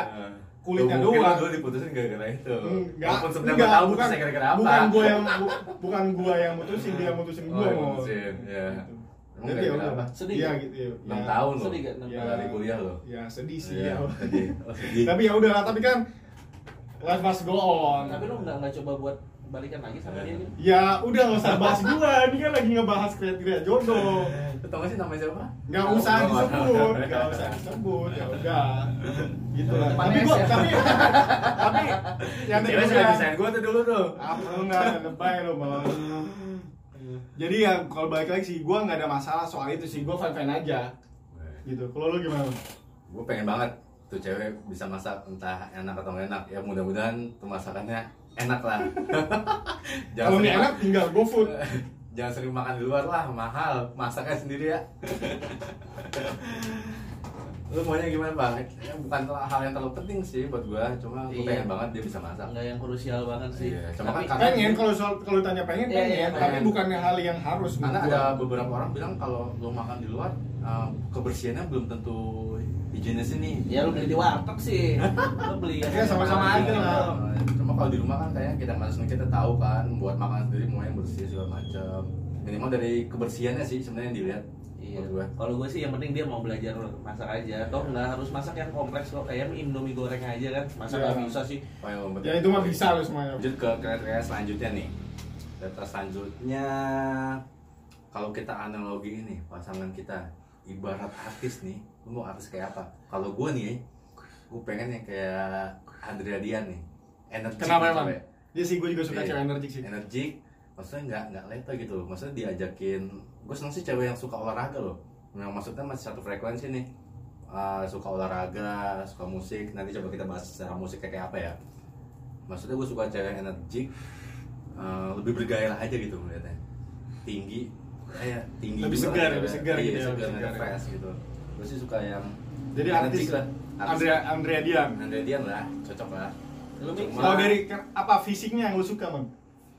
Kulitnya mungkin doang. lu dulu diputusin gara-gara itu. Enggak, Walaupun sebenarnya enggak, gua tahu bukan, gara-gara apa. bukan gue yang, bu- bukan gue yang mutusin, dia yang mutusin Oh, gue yang mau mutusin, iya. Emang Jadi ya gara-gara udah, apa? Sedih Iya gitu ya 6 Ya, tahun loh. Sedih gak? enam Ya. tahun? Dari kuliah loh. Ya sedih sih Iya, ya sedih. Oh, sedih. Tapi ya udah, tapi kan life must go on Tapi lu nggak nggak coba buat balikan lagi sama dia gitu? Ya udah nggak usah bahas gue, ini kan lagi ngebahas kriteria jodoh. Lu tau gak sih namanya siapa? nggak Tahu, usah gua nggak disebut tahu. nggak usah <laughs> disebut ya udah. Gitu lah. Depan tapi gua ya. tapi tapi <laughs> yang Cewek suka desain gua tuh dulu tuh. apa lu nggak lebay lo malah. Jadi ya kalau balik lagi sih gue nggak ada masalah soal itu sih. Gue fine fine aja gitu. Kalau lu gimana? Gue pengen banget tuh cewek bisa masak entah enak atau nggak enak. Ya mudah-mudahan tuh masakannya enak lah <laughs> kalau nggak sering- enak tinggal go food <laughs> jangan sering makan di luar lah mahal masaknya sendiri ya <laughs> lu maunya gimana bang? Ya, bukan hal yang terlalu penting sih buat gua cuma gue Iya. pengen banget dia bisa masak Nggak yang krusial banget sih. Iya, cuma Tapi kan pengen kalau soal kalau ditanya pengen Iya, pengen iya, tapi pengen. bukan hal yang harus karena ada gua. beberapa orang bilang kalau lu makan di luar um, kebersihannya belum tentu higienis ini ya lu beli di warteg sih. Lu beli Ya, sama-sama aja lah. Cuma kalau di rumah kan kayaknya kita masing kita tahu kan buat makan sendiri mau yang bersih segala macam minimal dari kebersihannya sih sebenarnya yang dilihat Iya. Kalau gue sih yang penting dia mau belajar masak aja. Toh nggak harus masak yang kompleks kok. Kayak indomie goreng aja kan. Masak Iya. nggak bisa sih. Oh, yang penting. ya itu mah bisa lo semuanya lanjut ke kriteria selanjutnya nih data selanjutnya kalau kita analogi ini pasangan kita ibarat artis nih lu mau artis kayak apa kalau gue nih gue pengen yang kayak Andrea Dian nih energi kenapa emang? cewek. ya sih gue juga suka Iya. cewek energik sih. Energik maksudnya nggak nggak leta gitu maksudnya diajakin gue seneng sih cewek yang suka olahraga loh. Yang maksudnya masih satu frekuensi nih. Uh, suka olahraga suka musik. Nanti coba kita bahas secara musik kayak apa ya. Maksudnya gue suka cewek yang energik uh, lebih bergairah aja gitu melihatnya tinggi kayak tinggi Lebih segar, lebih segar iya, gitu ya, segar, lebih segar, segar ya. fresh gitu. Gue sih suka yang jadi artis lah. Andrea Andrea Dian. Andrea Dian lah cocok lah kalau dari apa fisiknya yang lu suka man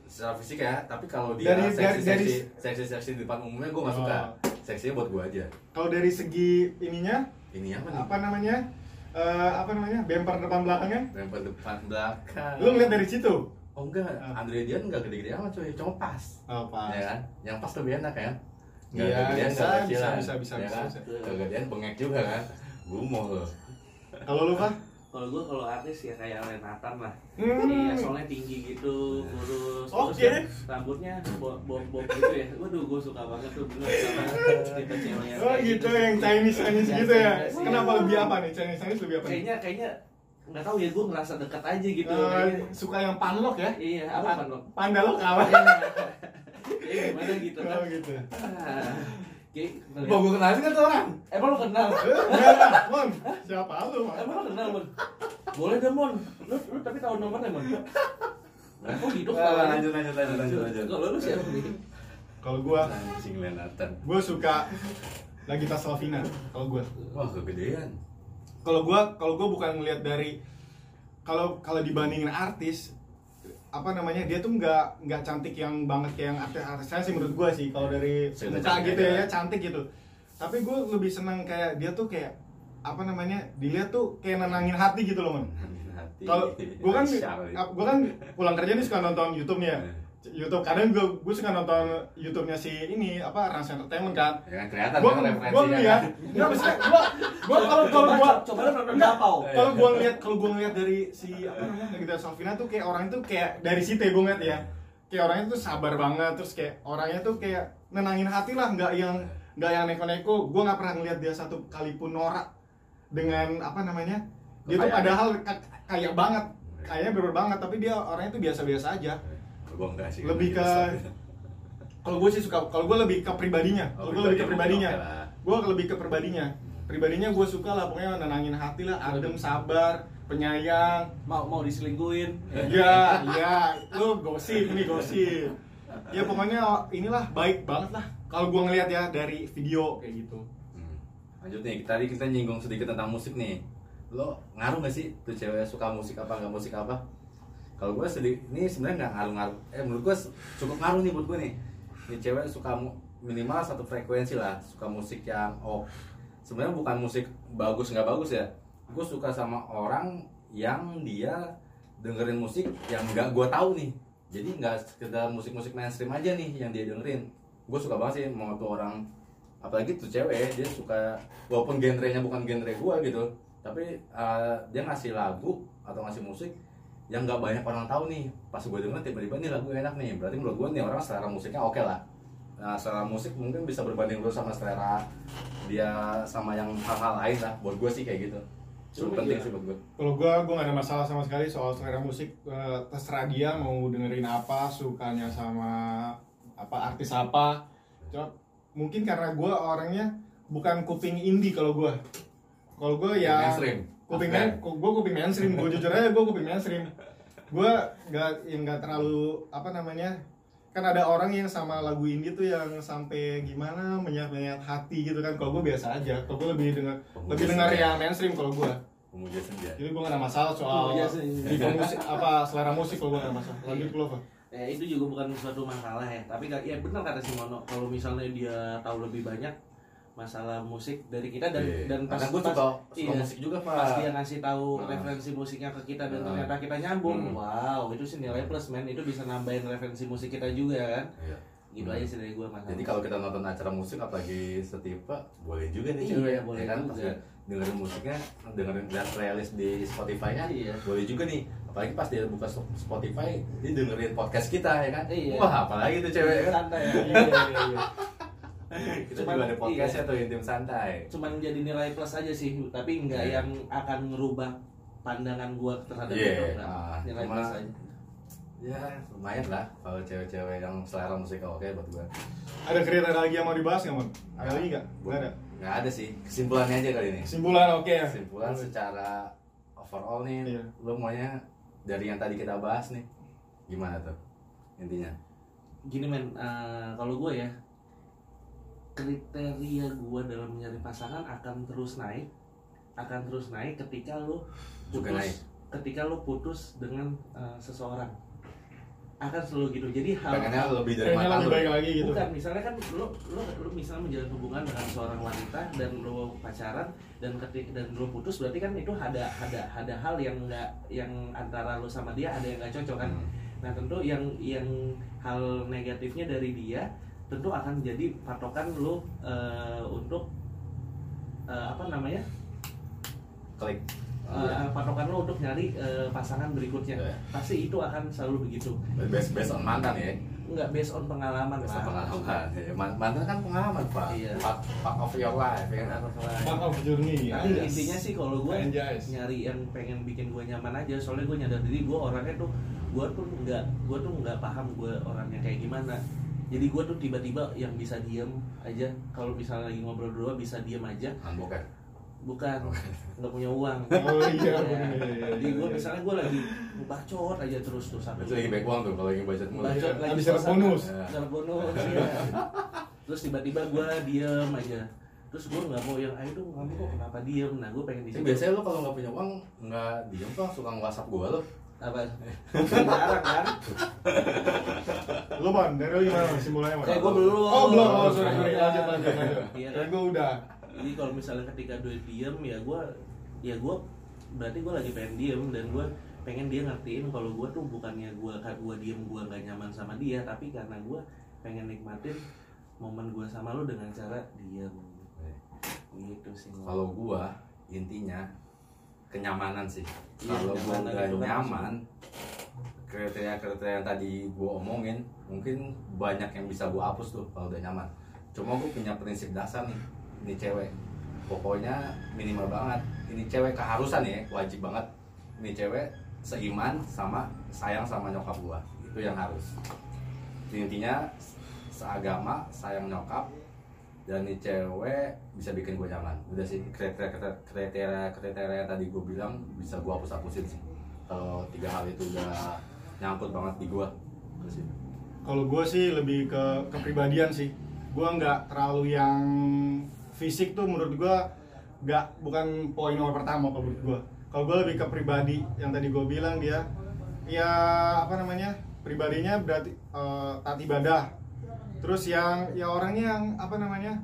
secara fisik ya tapi kalau dia Dari- seksi dari- seksi seksi seksi di depan umumnya gue gak suka. Oh. seksinya buat gue aja. Kalau dari segi ininya? Ini apa nih? Apa namanya? Eh, apa namanya? Bemper depan belakangnya? Lempar depan belakang. Lu ngeliat dari situ? Oh enggak. Ah. Andre Dian enggak gede-gede amat cuy cuma pas. Oh pas. Ya kan? Yang pas lebih enak ya. Iya, gedean bisa, nggak bisa, kecilan, bisa, bisa, ya bisa, kan? bisa. kegedean bengek juga kan? Gumoh loh Kalau lu Pak? Kalau gue kalau artis ya kayak Renatan lah. Hmm. Iya, soalnya tinggi gitu, kurus. Oke. Terus rambutnya bob bob gitu ya. Waduh, gue suka banget tuh bener sama tipe cewek yang Oh kayak gitu yang Chinese Chinese gitu ya. Chinese. Kenapa lebih apa nih? Chinese Chinese lebih apa? nih? Kayaknya kayaknya nggak tahu ya, gue ngerasa dekat aja gitu. Kayaknya. suka yang panlok ya? Iya, apa kan lo? Panda lokal. Iya, <laughs> gimana gitu kan? Oh gitu. Ah, Mau gue kenalin kan tuh orang? Emang lo kenal? Eh, Enggak Mon. Siapa lu, Mon? Emang lo kenal, Mon? Boleh deh, Mon. Lu, lu tapi tahu nomornya, Mon? Nah, kok gitu Ah, ketahuan? lanjut, lanjut, lanjut, lanjut, lanjut. Kalau lu siapa nih? Kalau gua, Anjing Lenatan. gua suka Nagita Slavina. Kalau gua. Wah, kegedean. Kalau gua, kalau gua bukan ngelihat dari kalau kalau dibandingin artis apa namanya dia tuh nggak nggak cantik yang banget kayak yang artis-artis saya sih menurut gua sih kalau dari Cerita muka gitu aja. ya. cantik gitu. Tapi gue lebih senang kayak dia tuh kayak apa namanya dilihat tuh kayak nenangin hati gitu loh man Hati. kalau gue kan <laughs> gue kan pulang kerja nih suka nonton YouTube nih ya YouTube. Kadang gue gue suka nonton YouTube-nya si ini apa Rans Entertainment kan? Ya kan kelihatan gue kan gue referensinya. ngeliat kan? nggak bisa gue gue kalau kalau Coba- gue coba lu nonton kalau gue ngeliat kalau gue ngeliat dari si apa namanya Nagita Slavina tuh kayak orang itu kayak dari situ ya gue ngeliat ya. Kayak orangnya tuh sabar banget terus kayak orangnya tuh kayak nenangin hati lah nggak yang nggak yang neko-neko. Gue nggak pernah ngeliat dia satu kali pun norak dengan apa namanya dia tuh padahal ka- kaya banget kayaknya bener banget tapi dia orangnya tuh biasa-biasa aja Gue enggak sih. Lebih ke- kalau gue sih suka kalau gue lebih ke pribadinya. Oh, kalau gue lebih ke pribadinya. gue lebih ke pribadinya. Pribadinya gue suka lah pokoknya nenangin hati lah adem sabar penyayang. Mau mau diselingkuhin. iya iya. Lu gosip nih gosip. Ya pokoknya inilah baik banget lah. Kalau gue ngeliat ya dari video kayak gitu. Hmm. Lanjut nih, tadi kita nyinggung sedikit tentang musik nih. Lo ngaruh gak sih tuh cewek suka musik apa nggak musik apa? Kalau gue sedih, ini sebenarnya nggak ngaruh-ngaruh. Eh menurut gue cukup ngaruh nih buat gue nih. Ini cewek suka minimal satu frekuensi lah, suka musik yang oh sebenarnya bukan musik bagus nggak bagus ya. Gue suka sama orang yang dia dengerin musik yang nggak gue tahu nih. Jadi nggak sekedar musik-musik mainstream aja nih yang dia dengerin. Gue suka banget sih mau tuh orang apalagi tuh cewek dia suka walaupun genrenya bukan genre gua gitu tapi uh, dia ngasih lagu atau ngasih musik yang nggak banyak orang tahu nih. Pas gue denger tiba-tiba nih lagu enak nih. Berarti menurut gue nih orang selera musiknya oke lah. Nah selera musik mungkin bisa berbanding lurus sama selera dia sama yang hal-hal lain lah. Buat gue sih kayak gitu. Itu Cuma penting iya. sih buat gue kalau gue gue gak ada masalah sama sekali soal selera musik. Eh, terserah dia mau dengerin apa sukanya sama apa artis apa. Cuma mungkin karena gue orangnya bukan kuping indie kalau gue kalau gue ya mainstream kuping main, gue kuping mainstream gue jujur aja gue kuping mainstream. Gue nggak yang nggak terlalu apa namanya kan ada orang yang sama lagu indie tuh yang sampai gimana menyat menyat hati gitu kan. Kalau gue biasa aja kalau gue lebih dengar lebih dengar yang mainstream kalau gue pemuja senja. Jadi gue gak ada masalah soal musik apa selera musik kalau gue gak ada masalah. Lanjut lo apa Ya itu juga bukan suatu masalah ya. Tapi ya benar kata Simono. Kalau misalnya dia tahu lebih banyak masalah musik dari kita dan Iya. dan pas Karena gue pas- suka, suka iya, musik juga pak pas dia ngasih tahu Nah. referensi musiknya ke kita dan Nah. ternyata kita nyambung. Hmm. Wow, itu sih nilai plus men. Itu bisa nambahin referensi musik kita juga kan. Iya. Gitu Hmm. aja sih dari gua masalah. Jadi kalau kita nonton acara musik apalagi setipe boleh juga nih Iya, cewek boleh ya kan juga. pas dengerin musiknya dengerin lihat playlist di Spotify-nya Iya. boleh juga nih apalagi pas dia buka Spotify dia dengerin podcast kita ya kan Iya. wah apalagi tuh cewek kan santai ya. iya iya iya <laughs> kita Cuman- juga ada podcastnya iya. tuh intim santai Cuman jadi nilai plus aja sih, tapi nggak Iya. yang akan ngerubah pandangan gua terhadap Iya, itu. Nggak. ah, nilai cuma- plus aja. ya lumayan lah kalau cewek-cewek yang selera musik oke buat gue ada kriteria lagi yang mau dibahas nggak mon ada lagi nggak nggak ada nggak ada sih kesimpulannya aja kali ini kesimpulan oke ya kesimpulan secara overall nih Iya. lu maunya dari yang tadi kita bahas nih gimana tuh intinya gini men eh, kalau gue ya kriteria gue dalam mencari pasangan akan terus naik akan terus naik ketika lo Juga putus naik. ketika lo putus dengan eh, seseorang. Akan selalu gitu. Jadi hal pengennya lebih dari mantan lebih baik lagi gitu. Bukan misalnya kan lo lo lo misalnya menjalin hubungan dengan seorang wanita dan lo pacaran dan ketik dan lo putus berarti kan itu ada ada ada hal yang enggak yang antara lo sama dia ada yang nggak cocok kan? Hmm. Nah tentu yang yang hal negatifnya dari dia tentu akan jadi patokan lo eh, untuk eh, apa namanya? Klik. Eh, patokan lo untuk nyari eh, pasangan berikutnya. Iya. pasti itu akan selalu begitu. Based based on mantan ya? Nggak based on pengalaman based on pengalaman Ya, man- mantan kan pengalaman pak. Iya. part, part of your life ya kan? Part of journey. Tapi Anjas. intinya sih kalau gue nyari yang pengen bikin gue nyaman aja soalnya gue nyadar diri gue orangnya tuh gue tuh nggak gue tuh nggak paham gue orangnya kayak gimana jadi gue tuh tiba-tiba yang bisa diem aja. Kalau misalnya lagi ngobrol berdua bisa diem aja. Handbook kan bukan. Nggak punya uang. <laughs> Oh iya, Ya. bener, iya, iya, jadi gue iya. misalnya gue lagi bacot aja terus tuh sampai itu lagi baik uang tuh kalau lagi budget mulai bacot Iya, lagi habis dapat suasana, bonus. dapat bonus <laughs> iya. terus tiba-tiba gue diem aja. Terus gue nggak mau yang ayo dong kamu kok kenapa diem? Nah gue pengen di biasanya lo kalau nggak punya uang nggak diem tuh suka nge-whatsapp gue lo apa jarang kan Lu ban, dari lu gimana kesimpulannya? Ban? Eh, gua belum. Oh belum, oh sorry, sorry. Iya. lanjut lanjut lanjut. Iya. Kayak gue udah. jadi kalau misalnya ketika dia diem ya gue ya gue berarti gue lagi pengen diem dan gue pengen dia ngertiin kalau gue tuh bukannya gue gue diem gue nggak nyaman sama dia tapi karena gue pengen nikmatin momen gue sama lo dengan cara diem gitu sih kalau gua intinya kenyamanan sih. Iya, kalau kenyamanan nggak nyaman kriteria-kriteria yang tadi gua omongin mungkin banyak yang bisa gua hapus tuh kalau udah nyaman. Cuma gua punya prinsip dasar nih ini cewek. Pokoknya minimal banget. Ini cewek keharusan ya wajib banget. Ini cewek seiman sama sayang sama nyokap gua. Itu yang harus. Intinya seagama sayang nyokap dan nih cewek bisa bikin gue nyaman udah sih kriteria kriteria kriteria yang tadi gue bilang bisa gue hapus hapusin sih kalau tiga hal itu udah nyangkut banget di gue Kalau gue sih lebih ke kepribadian sih. Gue nggak terlalu yang fisik tuh menurut gue nggak bukan poin nomor pertama kalau menurut gue. Kalau gue lebih ke pribadi yang tadi gue bilang dia ya apa namanya pribadinya berarti eh, taat ibadah. Terus yang ya orangnya yang apa namanya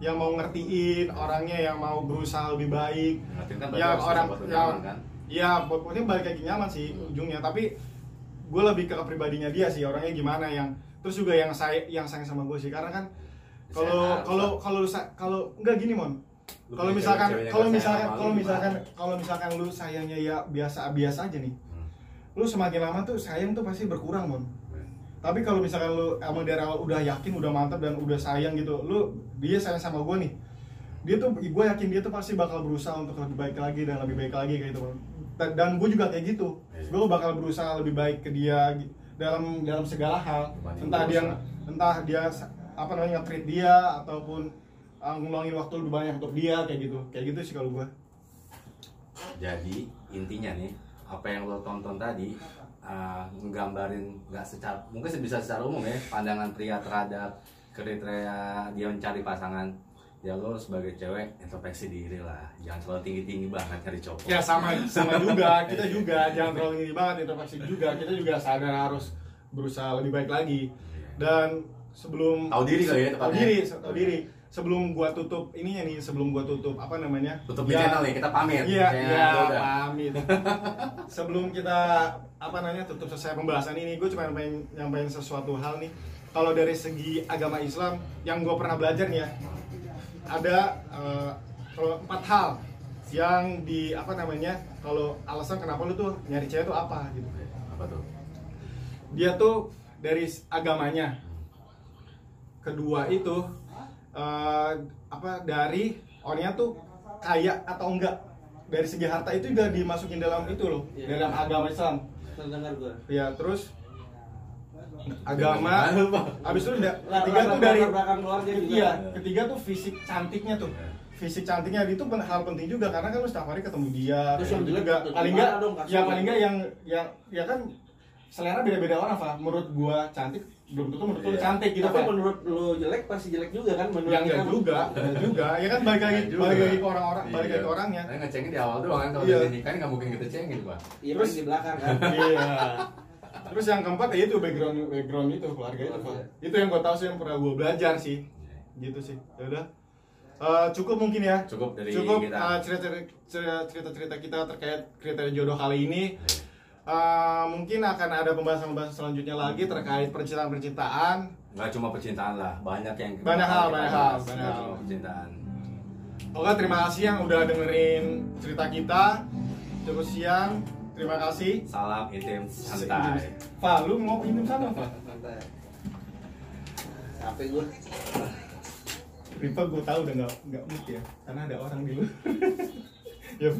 yang mau ngertiin orangnya yang mau berusaha lebih baik. Kan ya harus orang lu ya nyaman kan? ya pokoknya balik lagi nyaman sih ujungnya. Tapi gue lebih ke kepribadiannya dia sih orangnya gimana yang terus juga yang saya yang sayang sama gue sih. Karena kan kalau kalau kalau kalau enggak gini mon. Kalau misalkan yang kalau nggak misalkan kalau misalkan kalau misalkan lu sayangnya ya biasa biasa aja nih Hmm. lu semakin lama tuh sayang tuh pasti berkurang mon tapi kalau misalkan lu emang dari awal udah yakin udah mantap dan udah sayang gitu lu dia sayang sama gue nih. Dia tuh gue yakin dia tuh pasti bakal berusaha untuk lebih baik lagi dan lebih baik lagi kayak gitu dan, gue juga kayak gitu. Iya. gue bakal berusaha lebih baik ke dia dalam dalam segala hal. Entah dia entah dia apa namanya nge-treat dia ataupun uh, ngeluangin waktu lebih banyak untuk dia kayak gitu. Kayak gitu sih kalau gue jadi intinya nih apa yang lo tonton tadi uh, nggambarin nggak secara mungkin bisa secara umum ya pandangan pria terhadap kriteria dia mencari pasangan. Ya lo sebagai cewek introspeksi diri lah. Jangan terlalu tinggi tinggi banget cari cowok. Ya sama sama juga. Kita juga jangan terlalu ini banget introspeksi juga. Kita juga sadar harus berusaha lebih baik lagi. Dan sebelum Tahu diri kali ya, tahu diri tahu diri sebelum gua tutup ininya nih sebelum gua tutup apa namanya? Tutup di channel nih kita pamit. Iya iya pamit. <laughs> Sebelum kita apa namanya tutup selesai pembahasan ini gue cuma pengen nyampein sesuatu hal nih. Kalau dari segi agama Islam yang gue pernah belajar nih ya ada eh, kalau empat hal yang di apa namanya kalau alasan kenapa lu tuh nyari cewek tuh apa gitu. Apa tuh? Dia tuh dari agamanya. Kedua itu eh, apa dari orangnya tuh kaya atau enggak. Dari segi harta itu juga dimasukin dalam itu loh Iya. dalam agama Islam. Terdengar gue ya terus agama habis itu udah ketiga tuh dari iya ketiga tuh fisik cantiknya tuh. Fisik cantiknya itu hal penting juga karena kan lu setiap hari ketemu dia Terus yang juga. paling enggak ya paling enggak yang yang ya kan selera beda-beda orang Pak. Menurut gua cantik belum tentu menurut lu Iya. cantik gitu tapi Pak. menurut lu jelek pasti jelek juga kan menurut yang enggak kita? juga enggak juga. Ya kan balik lagi balik lagi ke orang-orang balik Iya. lagi ke orangnya. Saya ngecengin di awal doang kan kalau Iya. udah nikahin nggak mungkin kita cengin pak. Iya Terus- di belakang kan. <laughs> Iya. Terus yang keempat ya itu background background itu keluarga itu Pak. Keluarga. itu yang gua tahu sih yang pernah gua belajar sih. Gitu sih. Ya udah. Eh, cukup mungkin ya. Cukup dari cukup kita. uh, cerita cerita cerita kita terkait kriteria jodoh kali ini Uh, mungkin akan ada pembahasan-pembahasan selanjutnya lagi terkait percintaan-percintaan nggak cuma percintaan lah banyak yang Banyak hal, banyak hal, banyak hal. cuma percintaan Oke, terima kasih yang udah dengerin cerita kita. Cukup siang. Terima kasih. Salam intim santai. Pak, lu mau minum sana, Pak? Santai. Gue. Riva gue tahu udah nggak nggak mood ya, karena ada orang di luar. <laughs> ya,